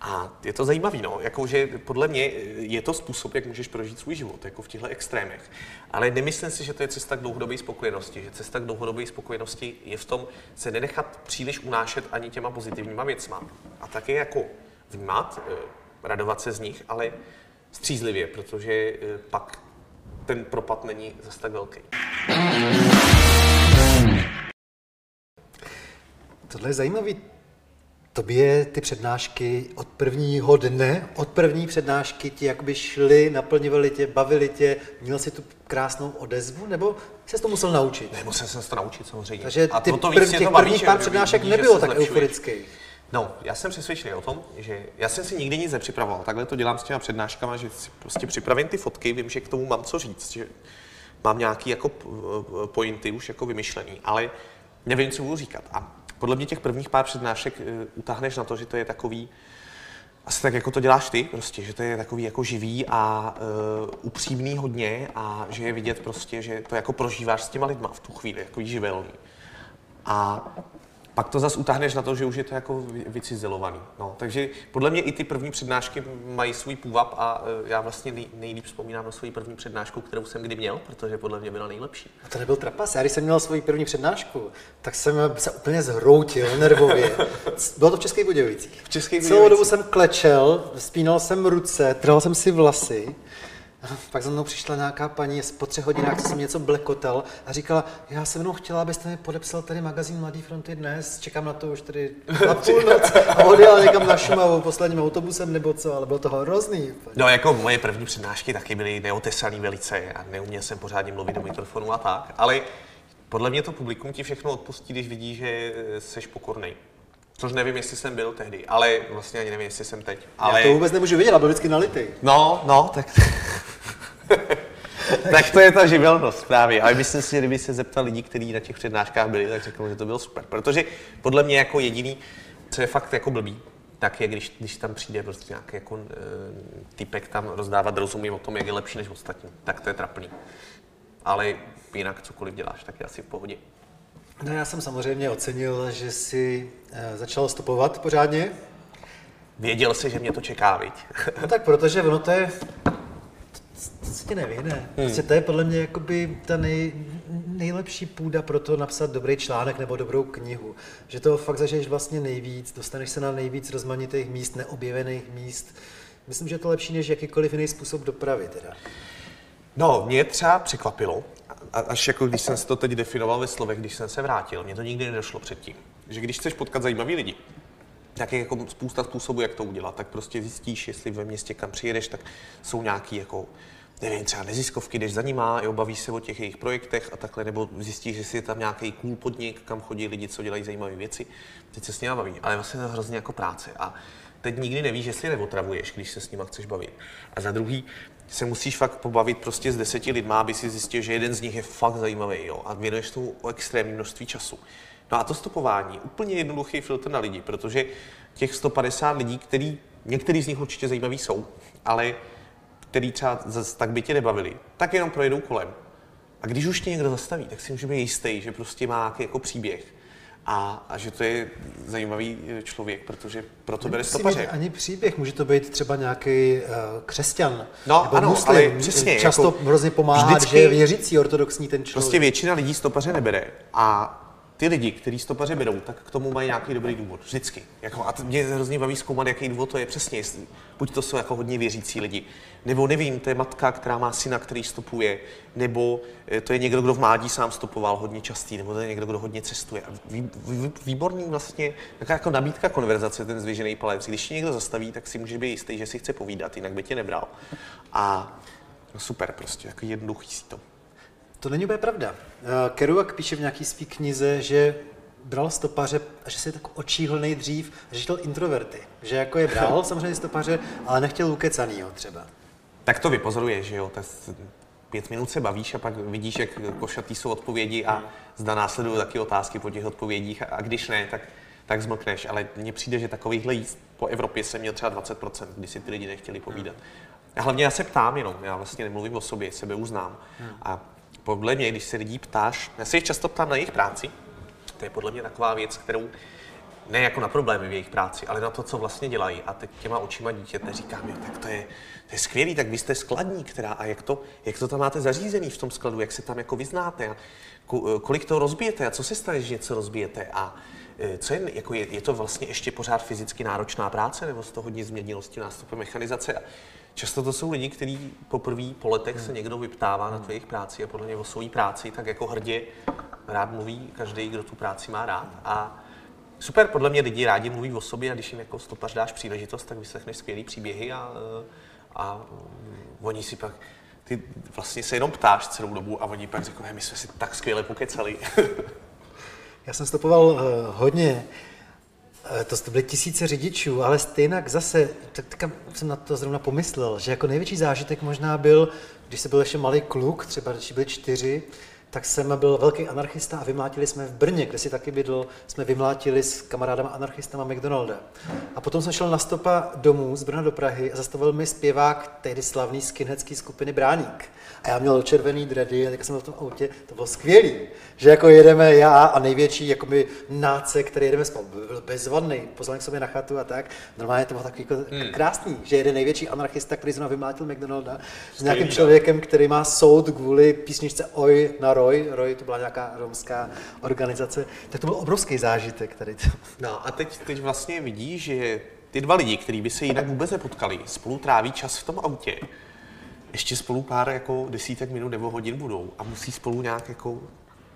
A je to zajímavé, no, jakože podle mě je to způsob, jak můžeš prožít svůj život, jako v těchto extrémech. Ale nemyslím si, že to je cesta k dlouhodobé spokojenosti, že cesta k dlouhodobé spokojenosti je v tom se nenechat příliš unášet ani těma pozitivníma věcma. A také jako vnímat, eh, radovat se z nich, ale střízlivě, protože eh, pak ten propad není zase tak velký. Tohle je zajímavý. Tobě ty přednášky od prvního dne, od první přednášky ti jak by šly, naplňovaly tě, bavili tě, měl jsi tu krásnou odezvu, nebo jsi to musel naučit? Ne, musel jsem se to naučit samozřejmě. Takže A ty to, to prv, těch to baví, prvních pár přednášek že nebylo tak euforický. No, já jsem přesvědčený o tom, že já jsem si nikdy nic nepřipravoval. Takhle to dělám s těma přednáškama, že si prostě připravím ty fotky, vím, že k tomu mám co říct, že mám nějaký jako pointy už jako vymyšlený, ale nevím, co budu říkat. A podle mě těch prvních pár přednášek eh, utáhneš na to, že to je takový, asi tak jako to děláš ty, prostě, že to je takový jako živý a uh, upřímný hodně a že je vidět prostě, že to jako prožíváš s těma lidma v tu chvíli, jako živelný. A pak to zase utáhneš na to, že už je to jako vy- vycizelovaný. No, takže podle mě i ty první přednášky mají svůj půvab a uh, já vlastně nej, nejlíp vzpomínám na svou první přednášku, kterou jsem kdy měl, protože podle mě byla nejlepší. A to nebyl trapas. Já když jsem měl svoji první přednášku, tak jsem se úplně zhroutil nervově. Bylo to v Českých Budějovicích. V Českých Celou Budějovicích. dobu jsem klečel, spínal jsem ruce, trhal jsem si vlasy. Pak za mnou přišla nějaká paní po třech hodinách, co jsem něco blekotal a říkala, já jsem jenom chtěla, abyste mi podepsal tady magazín Mladý fronty dnes, čekám na to už tady na půlnoc a odjela někam na Šumavu posledním autobusem nebo co, ale bylo to hrozný. No jako moje první přednášky taky byly neotesaný velice a neuměl jsem pořádně mluvit do mikrofonu a tak, ale podle mě to publikum ti všechno odpustí, když vidí, že seš pokornej. Což nevím, jestli jsem byl tehdy, ale vlastně ani nevím, jestli jsem teď. Ale... Já to vůbec nemůžu vědět, a byl vždycky nalitej. No, no, tak... tak to je ta živelnost právě. Ale myslím si, že kdyby se zeptal lidí, kteří na těch přednáškách byli, tak řeknou, že to bylo super. Protože podle mě jako jediný, co je fakt jako blbý, tak je, když, když tam přijde prostě nějaký jako, e, typek tam rozdávat rozumy o tom, jak je lepší než ostatní. Tak to je trapný. Ale jinak cokoliv děláš, tak je asi v pohodě. No já jsem samozřejmě ocenil, že si eh, začal stopovat pořádně. Věděl jsi, že mě to čeká, viď? No tak protože ono to je, to se ti nevyhne. Prostě to je podle mě jakoby ta nej, nejlepší půda pro to napsat dobrý článek nebo dobrou knihu. Že toho fakt zažiješ vlastně nejvíc, dostaneš se na nejvíc rozmanitých míst, neobjevených míst. Myslím, že je to lepší než jakýkoliv jiný způsob dopravy teda. No, mě třeba překvapilo, a- až jako když jsem si to teď definoval ve slovech, když jsem se vrátil, mě to nikdy nedošlo předtím, že když chceš potkat zajímavý lidi, tak je jako spousta způsobů, jak to udělat, tak prostě zjistíš, jestli ve městě, kam přijedeš, tak jsou nějaký jako nevím, třeba neziskovky, jdeš za nima, jo, bavíš se o těch jejich projektech a takhle, nebo zjistíš, jestli je tam nějaký cool podnik, kam chodí lidi, co dělají zajímavé věci, teď se s nimi baví, ale vlastně to hrozně jako práce a teď nikdy nevíš, jestli neotravuješ, když se s nima chceš bavit. A za druhý, se musíš fakt pobavit prostě s deseti lidma, aby si zjistil, že jeden z nich je fakt zajímavý, jo, a věnuješ tomu o extrémní množství času. No a to stopování, úplně jednoduchý filtr na lidi, protože těch 150 lidí, který, některý z nich určitě zajímaví jsou, ale který třeba zas tak by tě nebavili, tak jenom projedou kolem. A když už tě někdo zastaví, tak si může být jistý, že prostě má nějaký jako příběh a, a že to je zajímavý eh, člověk, protože proto bere stopaře. ani příběh, může to být třeba nějaký uh, křesťan No, nebo ano, muslim. ale přesně, Často jako hrozně pomáhá, vždycky- že je věřící, ortodoxní ten člověk. Prostě většina lidí stopaře nebere a ty lidi, kteří stopaře berou, tak k tomu mají nějaký dobrý důvod. Vždycky. Jako, a mě hrozně baví zkoumat, jaký důvod to je přesně. Jestli, buď to jsou jako hodně věřící lidi, nebo nevím, to je matka, která má syna, který stopuje, nebo eh, to je někdo, kdo v mládí sám stopoval hodně častý, nebo to je někdo, kdo hodně cestuje. A vý, vý, výborný vlastně, taková jako nabídka konverzace, ten zvěžený palec. Když tě někdo zastaví, tak si může být jistý, že si chce povídat, jinak by tě nebral. A no super, prostě, jako jednoduchý si to. To není úplně pravda. Eh, Kerouac píše v nějaký svý knize, že bral stopaře a že se tak očíhl nejdřív, že chtěl introverty. Že jako je bral samozřejmě stopaře, ale nechtěl ukecanýho třeba. Tak to vypozoruješ, že jo? Tak pět minut se bavíš a pak vidíš, jak košatý jsou odpovědi a zda následují taky otázky po těch odpovědích a- a když ne, tak tak zmlkneš, ale mně přijde, že takovýchhle jíst po Evropě jsem měl třeba 20%, kdy si ty lidi nechtěli povídat. A hlavně já se ptám jenom, já vlastně nemluvím o sobě, sebe uznám. A podle mě, když se lidí ptáš, já se jich často ptám na jejich práci, to je podle mě taková věc, kterou ne jako na problémy v jejich práci, ale na to, co vlastně dělají. A teď těma očima dítěte říkám, jo, tak to je, to je skvělý, tak vy jste skladník, která, a jak to, jak to tam máte zařízený v tom skladu, jak se tam jako vyznáte, a kolik to rozbijete a co se stane, že něco rozbijete a e, co je, jako je, je, to vlastně ještě pořád fyzicky náročná práce, nebo se to hodně změnilo s tím nástupem mechanizace? A často to jsou lidi, kteří poprvé po letech se někdo vyptává na jejich práci a podle mě o svojí práci tak jako hrdě rád mluví každý, kdo tu práci má rád. A super, podle mě lidi rádi mluví o sobě a když jim jako stopař dáš příležitost, tak vyslechneš skvělý příběhy a, a oni si pak, ty vlastně se jenom ptáš celou dobu a oni pak řeknou, my jsme si tak skvěle pokecali. Já jsem stopoval uh, hodně, to, byly tisíce řidičů, ale stejně zase, tak, tak jsem na to zrovna pomyslel, že jako největší zážitek možná byl, když se byl ještě malý kluk, třeba když byli čtyři, tak jsem byl velký anarchista a vymlátili jsme v Brně, kde si taky bydl, jsme vymlátili s kamarádama anarchistama McDonalda. A potom jsem šel na stopa domů z Brna do Prahy a zastavil mi zpěvák tehdy slavný skinheadský skupiny Bráník. A já měl červený dready a tak jsem byl v tom autě, to bylo skvělý, že jako jedeme já a největší jakoby náce, který jedeme spolu, byl bezvadný, pozval k sobě na chatu a tak. Normálně to bylo takový jako hmm. krásný, že jede největší anarchista, který zrovna vymlátil McDonalda s nějakým člověkem, který má soud kvůli písničce Oj na Roy, Roy to byla nějaká romská organizace, tak to byl obrovský zážitek tady to. No a teď, teď vlastně vidíš, že ty dva lidi, kteří by se jinak vůbec nepotkali, spolu tráví čas v tom autě ještě spolu pár jako desítek minut nebo hodin budou a musí spolu nějak jako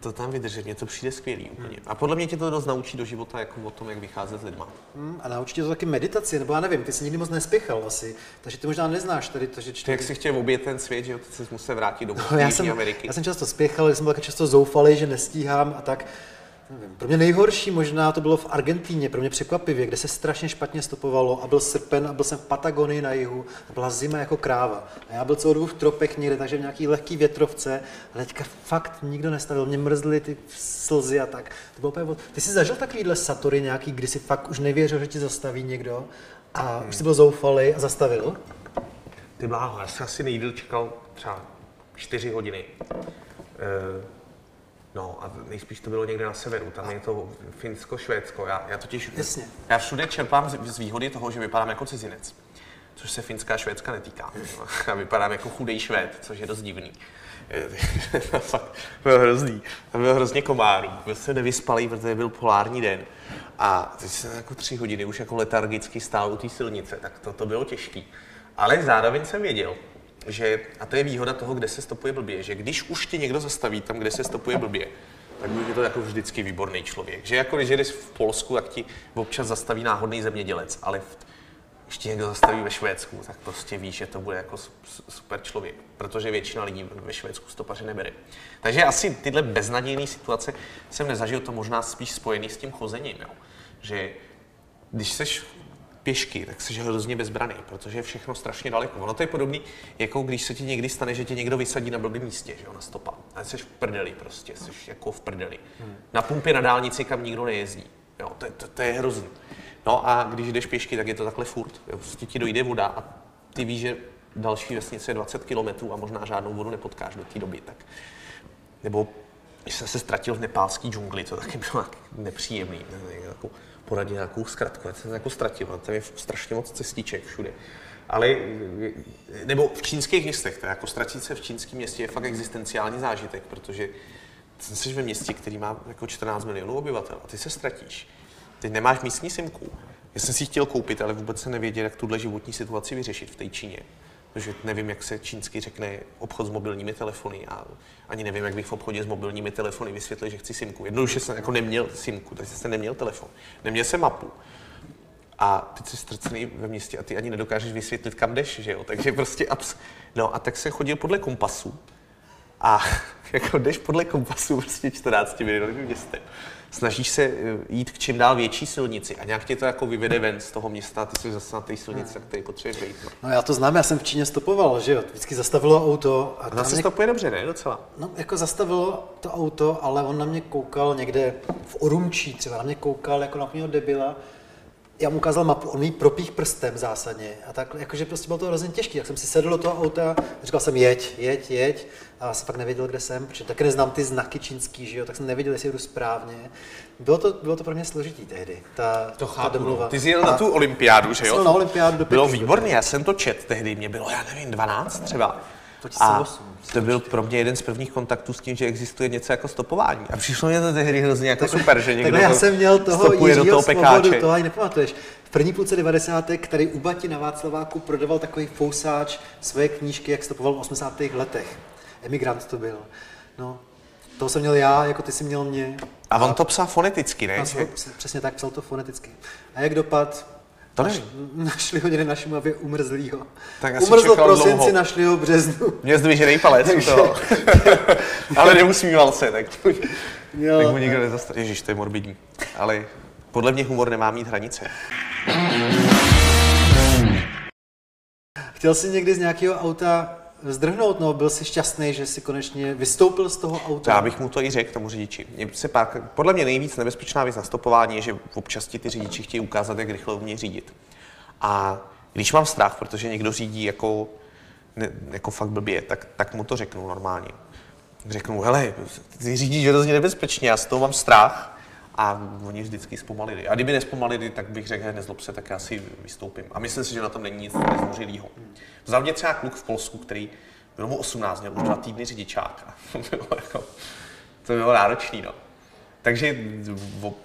to tam vydržet, mě to přijde skvělý úplně. A podle mě tě to dost naučí do života jako o tom, jak vycházet s lidma. Hmm, a naučí tě to taky meditaci, nebo já nevím, ty jsi nikdy moc nespěchal asi, takže ty možná neznáš tady to, že čtyři... Jak si chtěl obět ten svět, že ty jsi musel vrátit do no, já jsem, Ameriky. Já jsem často spěchal, jsem byl taky často zoufalý, že nestíhám a tak. Nevím. Pro mě nejhorší možná to bylo v Argentíně, pro mě překvapivě, kde se strašně špatně stopovalo a byl srpen a byl jsem v Patagonii na jihu a byla zima jako kráva. A já byl celou dobu v tropech někde, takže v nějaký lehký větrovce a teďka fakt nikdo nestavil, mě mrzly ty slzy a tak. To bylo úplně... Ty jsi zažil takovýhle satory nějaký, kdy si fakt už nevěřil, že ti zastaví někdo a hmm. už jsi byl zoufalý a zastavil? Ty bláho, já jsem asi nejdýl čekal třeba čtyři hodiny. E- No a nejspíš to bylo někde na severu, tam je to Finsko, Švédsko. Já, já totiž, Jasně. já všude čerpám z, z výhody toho, že vypadám jako cizinec, což se Finská a Švédska netýká. Já vypadám jako chudej Švéd, což je dost divný. Fakt, bylo hrozný. Tam bylo hrozně komárů. Byl se nevyspalý, protože byl polární den. A teď jsem jako tři hodiny už jako letargicky stál u té silnice, tak to, to bylo těžký. Ale zároveň jsem věděl, že, a to je výhoda toho, kde se stopuje blbě, že když už ti někdo zastaví tam, kde se stopuje blbě, tak je to jako vždycky výborný člověk. Že jako když jdeš v Polsku, tak ti občas zastaví náhodný zemědělec, ale když ti někdo zastaví ve Švédsku, tak prostě víš, že to bude jako super člověk, protože většina lidí ve Švédsku stopaře nebere. Takže asi tyhle beznadějné situace jsem nezažil, to možná spíš spojený s tím chozením, jo. že když seš pěšky, tak jsi hrozně bezbraný, protože je všechno strašně daleko. Ono to je podobný, jako když se ti někdy stane, že tě někdo vysadí na blbém místě, že jo, na stopa. A jsi v prdeli prostě, jsi jako v prdeli. Hmm. Na pumpě na dálnici, kam nikdo nejezdí. Jo, to, to, to je hrozný. No a když jdeš pěšky, tak je to takhle furt. Jo, prostě ti dojde voda a ty víš, že další vesnice je 20 km a možná žádnou vodu nepotkáš do té doby. Tak. Nebo když jsem se ztratil v nepálské džungli, to taky bylo nepříjemný. Ne, jako poradit nějakou zkratku. Já jsem jako ztratil, tam je strašně moc cestiček všude. Ale, nebo v čínských městech, to jako ztratit se v čínském městě je fakt existenciální zážitek, protože jsi ve městě, který má jako 14 milionů obyvatel a ty se ztratíš. Ty nemáš místní simku. Já jsem si chtěl koupit, ale vůbec se nevěděl, jak tuhle životní situaci vyřešit v té Číně protože nevím, jak se čínsky řekne obchod s mobilními telefony a ani nevím, jak bych v obchodě s mobilními telefony vysvětlil, že chci simku. Jednoduše jsem jako neměl simku, takže jsem neměl telefon. Neměl jsem mapu. A teď jsi ztrcený ve městě a ty ani nedokážeš vysvětlit, kam jdeš, že jo? Takže prostě abs... No a tak jsem chodil podle kompasu a jako jdeš podle kompasu prostě 14 milinovým městem. Snažíš se eh, jít k čím dál větší silnici a nějak tě to jako vyvede ven z toho města ty jsi zase na té silnici, tak tady potřebuješ být. No. No já to znám, já jsem v Číně stopoval, že jo, vždycky zastavilo auto. A tam zase mě- stopuje dobře, ne? Docela. No, jako zastavilo to auto, ale on na mě koukal někde v Orumčí třeba, na mě koukal jako na úplného debila. Já mu ukázal mapu, on mi propích prstem zásadně. A tak, jakože prostě bylo to hrozně těžké. Jak jsem si sedl do toho auta, říkal jsem jeď, jeď, jeď. A já jsem fakt nevěděl, kde jsem, protože taky neznám ty znaky čínský, že jo, tak jsem nevěděl, jestli jdu správně. Bylo to, bylo to pro mě složitý tehdy, ta, To ta chápu. domluva. No. Ty jsi jel na A- tu olympiádu, že jo? na olympiádu do Bylo výborný, já jsem to čet tehdy, mě bylo, já nevím, 12 třeba. 2008. A to byl pro mě jeden z prvních kontaktů s tím, že existuje něco jako stopování. A přišlo mě to tehdy hrozně jako super, že někdo já to jsem měl toho stopuje do toho pekáče. toho ani nepamatuješ. V první půlce 90. který u Bati na Václaváku prodával takový fousáč své knížky, jak stopoval v 80. letech. Emigrant to byl. No, toho jsem měl já, jako ty jsi měl mě. A on to psal foneticky, ne? A přesně tak, psal to foneticky. A jak dopad? To nevím. Našli ho někde na Šumavě umrzlýho. Tak asi Umrzl v prosinci, dlouho. našli ho v březnu. Mě zdvižený palec u toho. Ale neusmíval se, tak, Jo, tak mu nikdo nezastavil. Ježíš, to je morbidní. Ale podle mě humor nemá mít hranice. Chtěl jsi někdy z nějakého auta zdrhnout, no, byl jsi šťastný, že jsi konečně vystoupil z toho auta? Já bych mu to i řekl tomu řidiči. Mě se pak, podle mě nejvíc nebezpečná věc na stopování je, že občas ti ty řidiči chtějí ukázat, jak rychle umí řídit. A když mám strach, protože někdo řídí jako, ne, jako fakt blbě, tak, tak mu to řeknu normálně. Řeknu hele, ty řídíš hrozně nebezpečně, já z toho mám strach. A oni vždycky zpomalili. A kdyby nespomalili, tak bych řekl, "Hej, nezlob se, tak já si vystoupím. A myslím si, že na tom není nic nezdvořilého. Vzal mě třeba kluk v Polsku, který byl mu 18, měl už dva týdny řidičák. A to bylo, jako, to bylo náročný, no. Takže ob,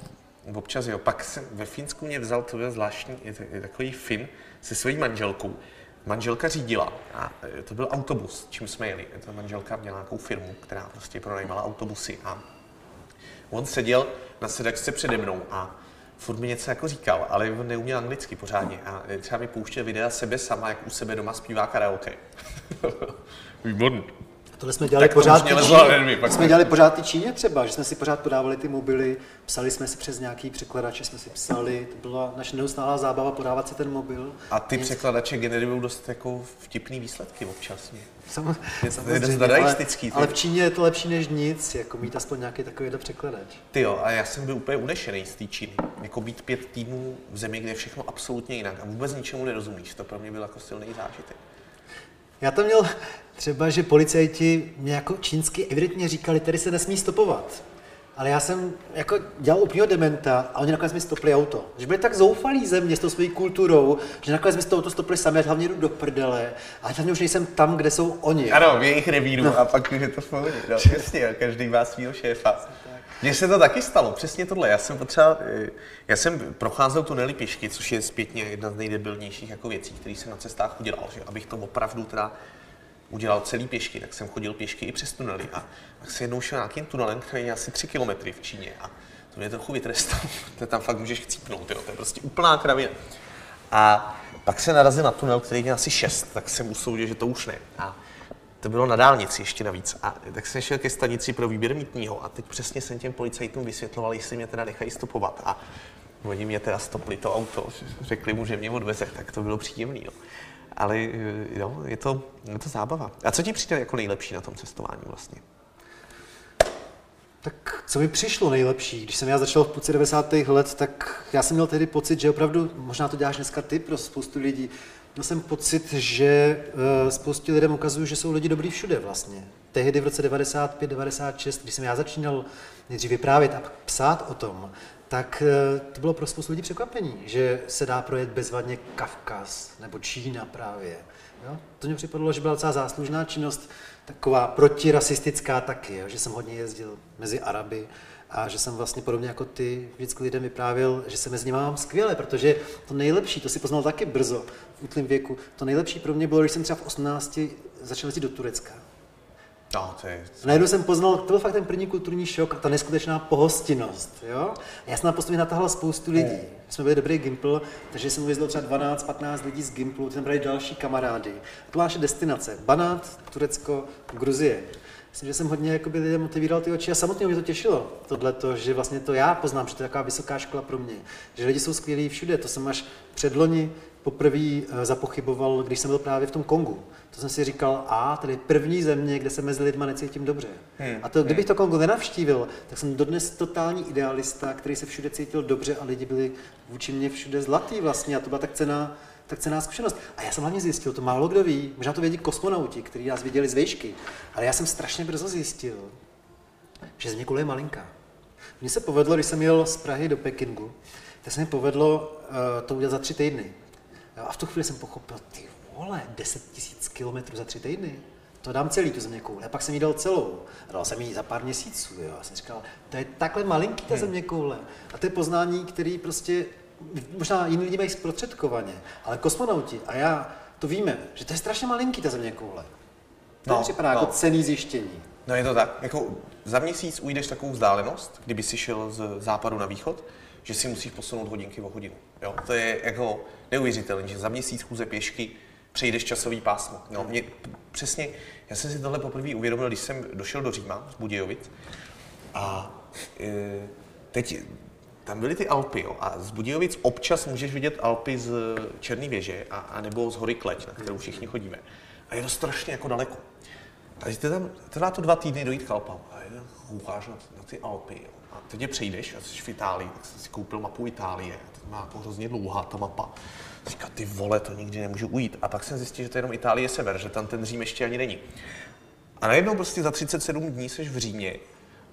občas jo. Pak jsem ve Finsku mě vzal, to byl zvláštní, takový Fin se svojí manželkou. Manželka řídila a e, to byl autobus, čím jsme jeli. Ta manželka měla nějakou firmu, která prostě pronajímala autobusy a on seděl na sedačce přede mnou a furt mi něco jako říkal, ale on neuměl anglicky pořádně a třeba mi pouštěl videa sebe sama, jak u sebe doma zpívá karaoke. Výborný. Tohle jsme dělali Tak to pořád ty Číně. pak jsme ne. dělali pořád ty Číně třeba, že jsme si pořád podávali ty mobily, psali jsme si přes nějaký překladače, jsme si psali, to byla naše neustálá zábava podávat si ten mobil. A ty Nic- překladače generují dost jako vtipný výsledky občas. Sam, Je to samozřejmě, ale, ale v Číně je to lepší než nic, jako mít aspoň nějaký takovýhle překladač. Ty jo, a já jsem byl úplně unešený z té Číny. Jako být pět týdnů v zemi, kde je všechno absolutně jinak a vůbec ničemu nerozumíš. To pro mě byl jako silný zážitek. Já tam měl třeba, že policajti mě jako čínsky evidentně říkali, tady se nesmí stopovat. Ale já jsem jako dělal úplného dementa a oni nakonec mi stopli auto. Že byli tak zoufalí ze mě s tou svojí kulturou, že nakonec mi z toho auto stopli sami, hlavně jdu do prdele. A hlavně už nejsem tam, kde jsou oni. Ano, v jejich revíru no. a pak už je to v pohodě. No, přesně, každý má svýho šéfa. Mně se to taky stalo, přesně tohle. Já jsem potřeba, eh, já jsem procházel tunely pěšky, což je zpětně jedna z nejdebilnějších jako věcí, které jsem na cestách udělal, že abych to opravdu teda udělal celý pěšky, tak jsem chodil pěšky i přes tunely a tak jsem jednou šel nějakým tunelem, který je asi 3 kilometry v Číně a to mě trochu vytrestalo, to tam fakt můžeš chcípnout, jo, to je prostě úplná kravina. A pak se narazil na tunel, který měl asi 6, tak jsem usoudil, že to už ne. A to bylo na dálnici ještě navíc. A tak jsem šel ke stanici pro výběr mítního a teď přesně jsem těm policajtům vysvětloval, jestli mě teda nechají stopovat. A oni mě teda stopli to auto, řekli mu, že mě odveze, tak to bylo příjemný. No. Ale eh, jo, je to, je to zábava. A co ti přijde jako nejlepší na tom cestování vlastně? Tak co mi přišlo nejlepší, když jsem já začal v půlce 90. let, tak já jsem měl tehdy pocit, že opravdu, možná to děláš dneska ty pro spoustu lidí, měl jsem pocit, že uh, spoustě lidem ukazuju, že jsou lidi dobrý všude vlastně. Tehdy v roce 95, 96, když jsem já začínal nejdřív vyprávět a psát o tom, tak eh, to bylo pro spoustu lidí překvapení, že se dá projet bezvadně Kavkaz nebo Čína právě. Jo? To mě připadlo, že byla docela záslužná činnost, taková protirasistická taky, jo? že jsem hodně jezdil mezi Araby a že jsem vlastně podobně jako ty vždycky lidem vyprávěl, že se mezi nimi mám skvěle, protože to nejlepší, to si poznal taky brzo v útlém věku, to nejlepší pro mě bylo, když jsem třeba v 18 začal jezdit do Turecka. No, to je... A najednou jsem poznal, to byl fakt ten první kulturní šok a ta neskutečná pohostinnost. Jo? A já jsem na postupně natáhl spoustu lidí. My jsme byli dobrý Gimpl, takže jsem uvězdil třeba 12-15 lidí z Gimplu, tam brali další kamarády. To byla naše destinace. Banát, Turecko, Gruzie. Myslím, že jsem hodně jakoby, lidem otevíral ty oči a samotně mě to těšilo. Tohle to, že vlastně to já poznám, že to je taková vysoká škola pro mě. Že lidi jsou skvělí všude. To jsem až předloni poprvé eh, zapochyboval, když jsem byl právě v tom Kongu. To jsem si říkal, a tady je první země, kde se mezi lidma necítím dobře. Hmm. A to, kdybych to Kongo nenavštívil, tak jsem dodnes totální idealista, který se všude cítil dobře a lidi byli vůči mě všude zlatý vlastně. A to byla tak cená, tak cená zkušenost. A já jsem hlavně zjistil, to málo kdo ví, možná to vědí kosmonauti, kteří nás viděli z výšky, ale já jsem strašně brzo zjistil, že země je malinká. Mně se povedlo, když jsem jel z Prahy do Pekingu, tak se mi povedlo uh, to udělat za tři týdny. A v tu chvíli jsem pochopil, ty vole, 10 tisíc kilometrů za tři týdny. To dám celý tu země koule. A pak jsem jí dal celou. Dal jsem jí za pár měsíců. Jo. A jsem říkal, to je takhle malinký ta hmm. země koule. A to je poznání, který prostě možná jiní lidi mají zprostředkovaně, ale kosmonauti a já to víme, že to je strašně malinký ta země koule. To no, připadá jako no. jako cený zjištění. No je to tak. Jako za měsíc ujdeš takovou vzdálenost, kdyby si šel z západu na východ, že si musíš posunout hodinky o hodinu. Jo? To je jako neuvěřitelné, že za měsíc chůze pěšky přejdeš časový pásmo. No, mě, přesně, já jsem si tohle poprvé uvědomil, když jsem došel do Říma z Budějovic a e, teď tam byly ty Alpy, jo, a z Budějovic občas můžeš vidět Alpy z Černé věže, a, a nebo z hory Kleť, na kterou všichni chodíme. A je to strašně jako daleko. Takže tam, trvá to dva týdny dojít k Alpám. Je koukáš na, na ty Alpy, jo. A teď přejdeš, a jsi v Itálii, tak jsem si koupil mapu Itálie, to má jako hrozně dlouhá ta mapa. Říká, ty vole, to nikdy nemůžu ujít. A pak jsem zjistil, že to je jenom Itálie sever, že tam ten Řím ještě ani není. A najednou prostě za 37 dní jsi v Římě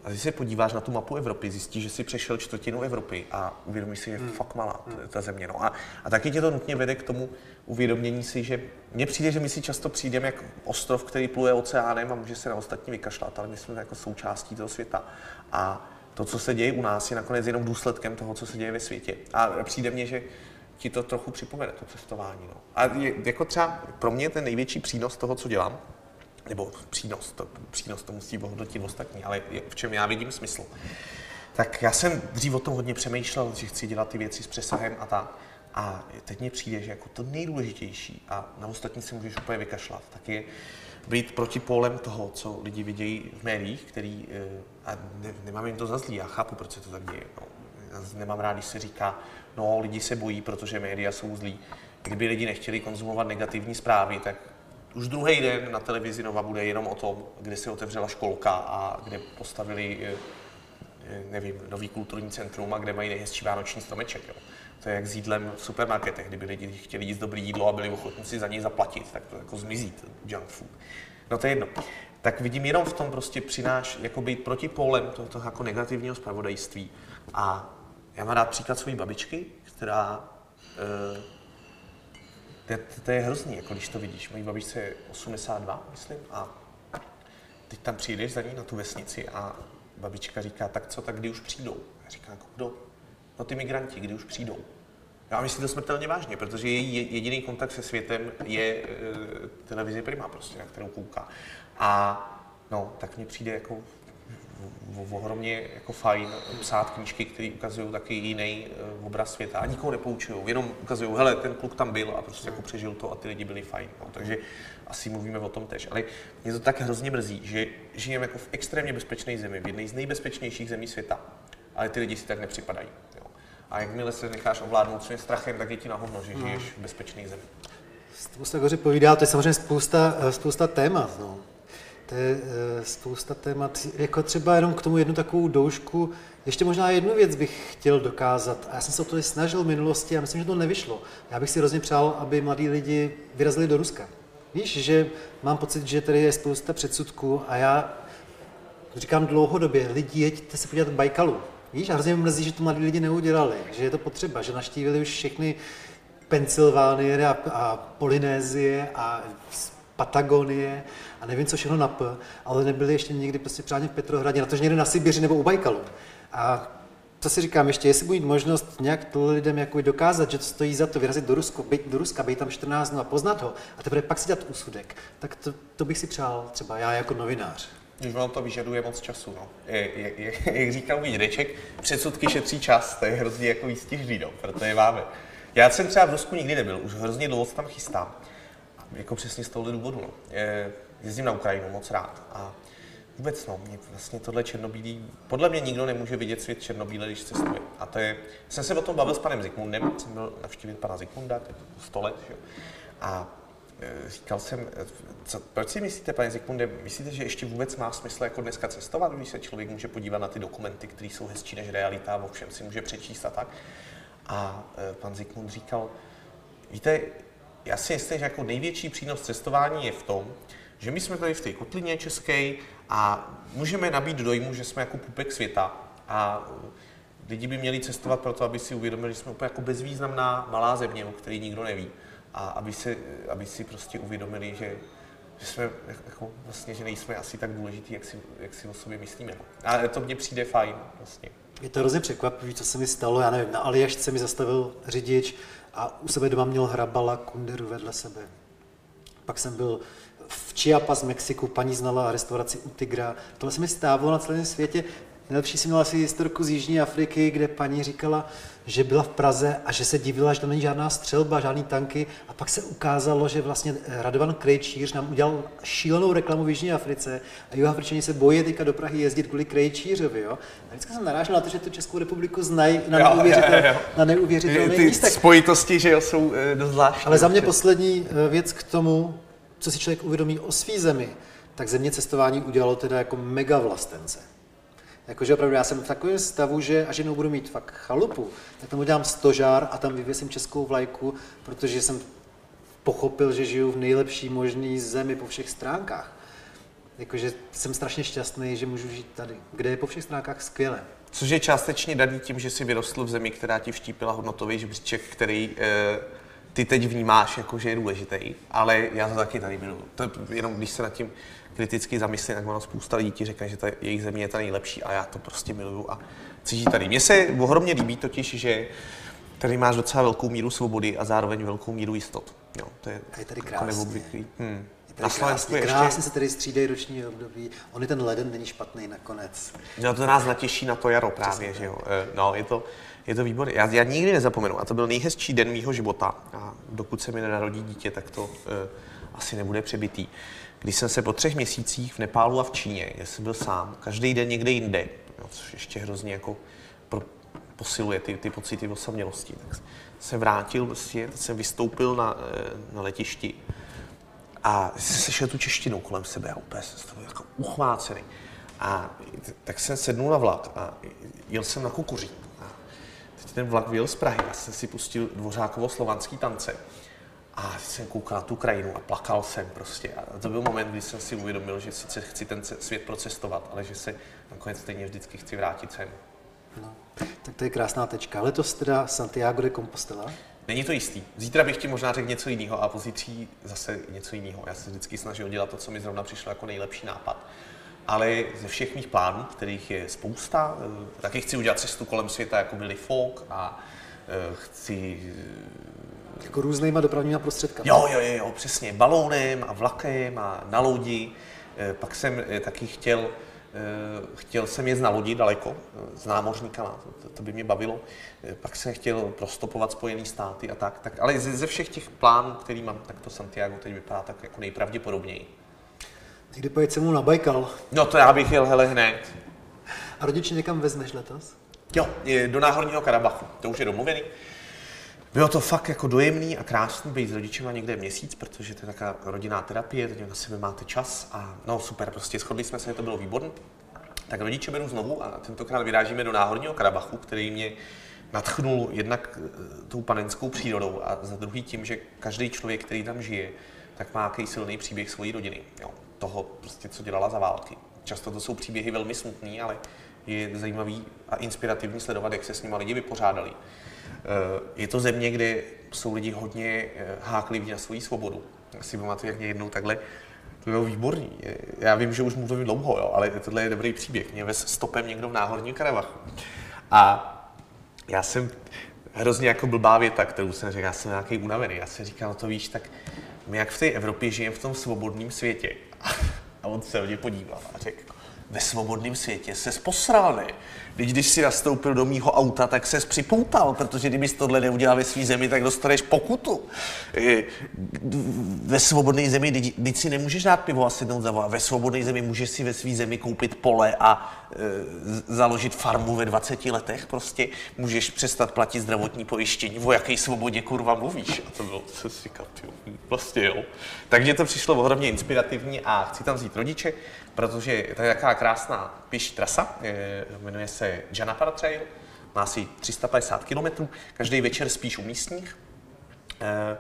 a když se podíváš na tu mapu Evropy, zjistíš, že si přešel čtvrtinu Evropy a uvědomíš si, že je hmm. fakt malá ta, ta země. No. A, a taky tě to nutně vede k tomu uvědomění si, že mně přijde, že my si často přijdeme jako ostrov, který pluje oceánem a může se na ostatní vykašlat, ale my jsme jako součástí toho světa. A to, co se děje u nás, je nakonec jenom důsledkem toho, co se děje ve světě. A přijde mně, že ti to trochu připomene, to cestování. No. A je, jako třeba pro mě ten největší přínos toho, co dělám, nebo přínos, to, přínos to musí hodnotit ostatní, ale v čem já vidím smysl. Tak já jsem dřív o tom hodně přemýšlel, že chci dělat ty věci s přesahem a tak. A teď mně přijde, že jako to nejdůležitější, a na ostatní se můžeš úplně vykašlat, tak je být protipólem toho, co lidi vidějí v médiích, který, eh, a ne, nemám jim to za zlý, já chápu, proč se to tak děje. No, nemám rád, když se říká, no lidi se bojí, protože média jsou zlí. Kdyby lidi nechtěli konzumovat negativní zprávy, tak už druhý den na televizi Nova bude jenom o tom, kde se otevřela školka a kde postavili, eh, eh, nevím, nový kulturní centrum a kde mají nejhezčí vánoční stromeček. Jo. To je jak s jídlem v supermarketech. Kdyby lidi chtěli jíst dobrý jídlo a byli ochotní si za něj zaplatit, tak to jako zmizí, ten junk food. No to je jedno. Tak vidím jenom v tom prostě přináš, jako být proti polem toho, toho jako negativního zpravodajství. A já mám rád příklad své babičky, která e, to, to, to je hrozný, jako když to vidíš. Mojí babičce je 82, myslím, a teď tam přijdeš za ní na tu vesnici a babička říká, tak co, tak kdy už přijdou? Já říkám, jako kdo? No ty migranti, kdy už přijdou? Já myslím to smrtelně vážně, protože její jediný kontakt se světem je e, televize Prima, prostě, na kterou kouká. A no, tak mně přijde jako ohromně jako fajn psát knížky, které ukazují taky jiný uh, obraz světa a nikoho nepoučují, jenom ukazují, hele, ten kluk tam byl a prostě jako přežil to a ty lidi byli fajn. No. Takže asi mluvíme o tom tež. Ale mě to tak hrozně mrzí, že žijeme jako v extrémně bezpečné zemi, v jedné z nejbezpečnějších zemí světa, ale ty lidi si tak nepřipadají. Jo. A jakmile se necháš ovládnout svým strachem, tak je ti na hovno, že žiješ v bezpečné zemi. Spousta Goři povídá, to je samozřejmě spousta, eh, spousta témat. No. To je eh, spousta témat. Jako třeba jenom k tomu jednu takovou doušku. Ještě možná jednu věc bych chtěl dokázat. A já jsem se o to snažil v minulosti a myslím, že to nevyšlo. Já bych si hrozně přál, aby mladí lidi vyrazili do Ruska. Víš, že mám pocit, že tady je spousta předsudků a já říkám dlouhodobě, lidi, jeďte se podívat Bajkalu. Víš, a hrozně mrzí, že to mladí lidi neudělali, že je to potřeba, že naštívili už všechny Pensylvánie a, a Polynézie a Patagonie a nevím, co všechno na P, ale nebyli ještě nikdy prostě přádně v Petrohradě, na to, že někde na Sibiři nebo u Bajkalu. A to si říkám ještě, jestli budu mít možnost nějak to lidem jako dokázat, že to stojí za to vyrazit do, Rusko, být do Ruska, být tam 14 dnů a poznat ho a teprve pak si dělat úsudek, tak to, to bych si přál třeba já jako novinář. Už vám to vyžaduje moc času, no. Jak říkal můj dědeček, předsudky šetří čas, to je hrozně jako výstižný, no, proto je máme. Já jsem třeba v Rusku nikdy nebyl, už hrozně dlouho se tam chystám. Jako přesně z tohohle důvodu, no. Je, jezdím na Ukrajinu moc rád a Vůbec no, mě vlastně tohle černobílý, podle mě nikdo nemůže vidět svět černobíle, když cestuje. A to je, jsem se o tom bavil s panem Zikmundem, jsem byl navštívit pana Zikmunda, to je 100 let, že? a e, říkal jsem, e, co, proč si myslíte, pane Zikmunde, myslíte, že ještě vůbec má smysl jako dneska cestovat, když se člověk může podívat na ty dokumenty, které jsou hezčí než realita, o všem si může přečíst a tak. A e, pan Zikmund říkal, víte, já si myslím, že jako největší přínos cestování je v tom, že my jsme tady v té kotlině české a můžeme nabít dojmu, že jsme jako pupek světa a lidi by měli cestovat proto, aby si uvědomili, že jsme úplně jako bezvýznamná malá země, o které nikdo neví a aby, se, aby si prostě uvědomili, že, že jsme jako vlastně, že nejsme asi tak důležitý, jak si, jak si o sobě myslíme. A to mně přijde fajn vlastně. Je to hrozně překvapivé, co se mi stalo, já nevím, na Aljašce mi zastavil řidič a u sebe doma měl hrabala kunderu vedle sebe. Pak jsem byl v Chiapas, Mexiku, paní znala restauraci u Tigra. Tohle se mi stávalo na celém světě. Nejlepší si měla asi historku z Jižní Afriky, kde paní říkala, že byla v Praze a že se divila, že tam není žádná střelba, žádný tanky. A pak se ukázalo, že vlastně Radovan Krejčíř nám udělal šílenou reklamu v Jižní Africe a Jihoafričani se bojí teďka do Prahy jezdit kvůli Krejčířovi. Jo? A vždycky jsem narážel na to, že tu Českou republiku znají na neuvěřitelné na neuvěřitelné Ty místech. spojitosti, že jo, jsou e, dost zvláštní. Ale za mě poslední e, věc k tomu, co si člověk uvědomí o svý zemi, tak země cestování udělalo teda jako mega vlastence. Jakože opravdu já jsem v takovém stavu, že až jednou budu mít fakt chalupu, tak tam udělám stožár a tam vyvěsím českou vlajku, protože jsem pochopil, že žiju v nejlepší možné zemi po všech stránkách. Jakože jsem strašně šťastný, že můžu žít tady, kde je po všech stránkách skvěle. Což je částečně daný tím, že jsi vyrostl v zemi, která ti vštípila hodnotový žebříček, který e, ty teď vnímáš jako, že je důležitý, ale já to taky tady miluju. To jenom když se nad tím kriticky zamyslím, tak ono spousta lidí ti řekne, že ta jejich země je ta nejlepší a já to prostě miluju a cítí tady. Mně se ohromně líbí totiž, že tady máš docela velkou míru svobody a zároveň velkou míru jistot. Jo, to je, a je tady krásně. Jako hmm. Na Slovensku ještě... Krásně se tady střídají roční období. On je ten leden není špatný nakonec. No to nás natěší na to jaro právě, Přesně. že jo. Eh, no, je to, je to výborné. Já, já nikdy nezapomenu. A to byl nejhezčí den mýho života. A dokud se mi nenarodí dítě, tak to uh, asi nebude přebytý. Když jsem se po třech měsících v Nepálu a v Číně, já jsem byl sám, každý den někde jinde, jo, což ještě hrozně jako pro, posiluje ty, ty pocity osamělosti, tak jsem vrátil, prostě, jsem vystoupil na, eh, na letišti a slyšel tu češtinu kolem sebe a úplně jsem to byl jako uchvácený. A tak jsem sednul na vlak a jel jsem na kukuří. A teď ten vlak vyjel z Prahy a jsem si pustil dvořákovo slovanský tance. A jsem koukal na tu krajinu a plakal jsem prostě. A to byl moment, kdy jsem si uvědomil, že sice chci ten svět procestovat, ale že se nakonec stejně vždycky chci vrátit sem. No, tak to je krásná tečka. Letos teda Santiago de Compostela? Není to jistý. Zítra bych ti možná řekl něco jiného a pozítří zase něco jiného. Já se vždycky snažil dělat to, co mi zrovna přišlo jako nejlepší nápad. Ale ze všech mých plánů, kterých je spousta, eh, taky chci udělat cestu kolem světa jako Billy Folk a eh, chci jako různýma dopravníma prostředkami. Jo, jo, jo, přesně. Balónem a vlakem a na lodi. Eh, pak jsem eh, taky chtěl, eh, chtěl jsem jet na lodi daleko, s námořníkama, to, to by mě bavilo. Pak jsem chtěl prostopovat Spojené státy a tak, tak ale ze, ze všech těch plánů, který mám, tak to Santiago teď vypadá tak jako nejpravděpodobněji. Kdy pojeď se mu na Baikal? No to já bych jel hele hned. A rodiče někam vezmeš letos? Jo, do Náhorního Karabachu, to už je domluvený. Bylo to fakt jako dojemný a krásný být s rodičema někde měsíc, protože to je taková rodinná terapie, teď na sebe máte čas a no super, prostě shodli jsme se, to bylo výborné. Tak rodiče beru znovu a tentokrát vyrážíme do Náhorního Karabachu, který mě natchnul jednak eh, tou panenskou přírodou a za druhý tím, že každý člověk, který tam žije, tak má nějaký silný příběh svojí rodiny. Jo, toho prostě, co dělala za války. Často to jsou příběhy velmi smutný, ale je zajímavý a inspirativní sledovat, jak se s nimi lidi vypořádali. Eh, je to země, kde jsou lidi hodně eh, hákliví na svoji svobodu. Já si pamatuju, jak mě jednou takhle to bylo výborný. Já vím, že už mluvím dlouho, jo, ale tohle je dobrý příběh. Mě vez stopem někdo v náhorním Karabachu. A já jsem hrozně jako blbá věta, kterou jsem řekl, já jsem nějaký unavený. Já jsem říkal, no to víš, tak my jak v té Evropě žijeme v tom svobodném světě. A on se mě podíval a řekl, ve svobodném světě se posral, ne? Když, když si nastoupil do mýho auta, tak se připoutal, protože kdybys tohle neudělal ve své zemi, tak dostaneš pokutu. Ve svobodné zemi, teď si nemůžeš dát pivo a sednout za vola. Ve svobodné zemi můžeš si ve své zemi koupit pole a e, založit farmu ve 20 letech. Prostě můžeš přestat platit zdravotní pojištění. O jaké svobodě kurva mluvíš? A to bylo, co si říkal, vlastně jo. Takže to přišlo ohromně inspirativní a chci tam vzít rodiče, protože to je taková krásná pěší trasa, je, jmenuje se Janapara Trail, má asi 350 km, každý večer spíš u místních. E,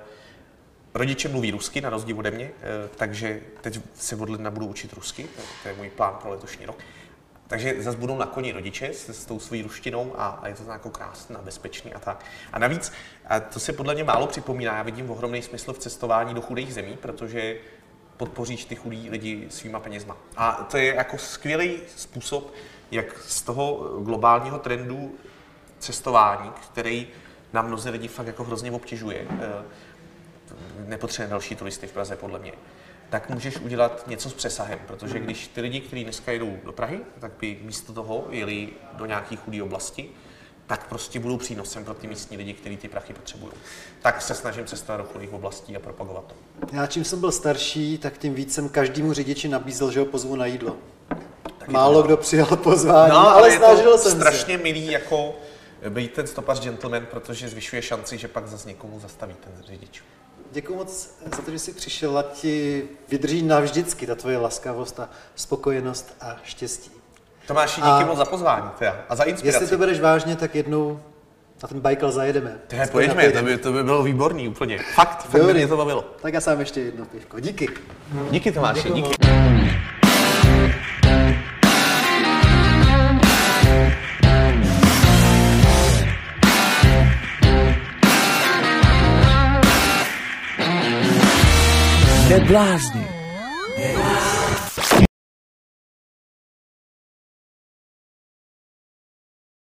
Rodiče mluví rusky, na rozdíl ode mě, eh, takže teď se od ledna budu učit rusky, to- je můj plán pro letošní rok. Takže zase budou na koni rodiče s, s tou svojí ruštinou a, a je to jako krásné a bezpečný a tak. A navíc, a to se podle mě málo připomíná, já vidím ohromný smysl v cestování do chudých zemí, protože podpoříš ty chudí lidi svýma penězma. A to je jako skvělý způsob, jak z toho globálního trendu cestování, který nám mnozí lidi fakt jako hrozně obtěžuje, eh, nepotřebuje další turisty v Praze, podle mě, tak můžeš udělat něco s přesahem, protože když ty lidi, kteří dneska jedou do Prahy, tak by místo toho jeli do nějaké chudé oblasti, tak prostě budou přínosem pro ty místní lidi, kteří ty prachy potřebují. Tak se snažím cestovat do chudých oblastí a propagovat to. Já čím jsem byl starší, tak tím víc jsem každému řidiči nabízel, že ho pozvu na jídlo. Málo kdo přijal pozvání, No, ale je snažil to jsem strašně milý jako být ten stopař gentleman, protože zvyšuje šanci, že pak zase někomu zastaví ten řidič. se. Děkuji moc za to, že jsi přišel a ti vydrží navždycky ta tvoje laskavost a spokojenost a štěstí. Tomáši, díky A- moc za pozvání teda, a za inspiraci. Jestli to bereš vážně, tak jednou na ten Baikal zajedeme. Tyhle, pojďme, to by, to by bylo výborný úplně. Fakt, fakt by mě to bavilo. Tak já sám ještě jedno pivko. Díky. Díky Tomáši, Děkuju díky. Neblázni.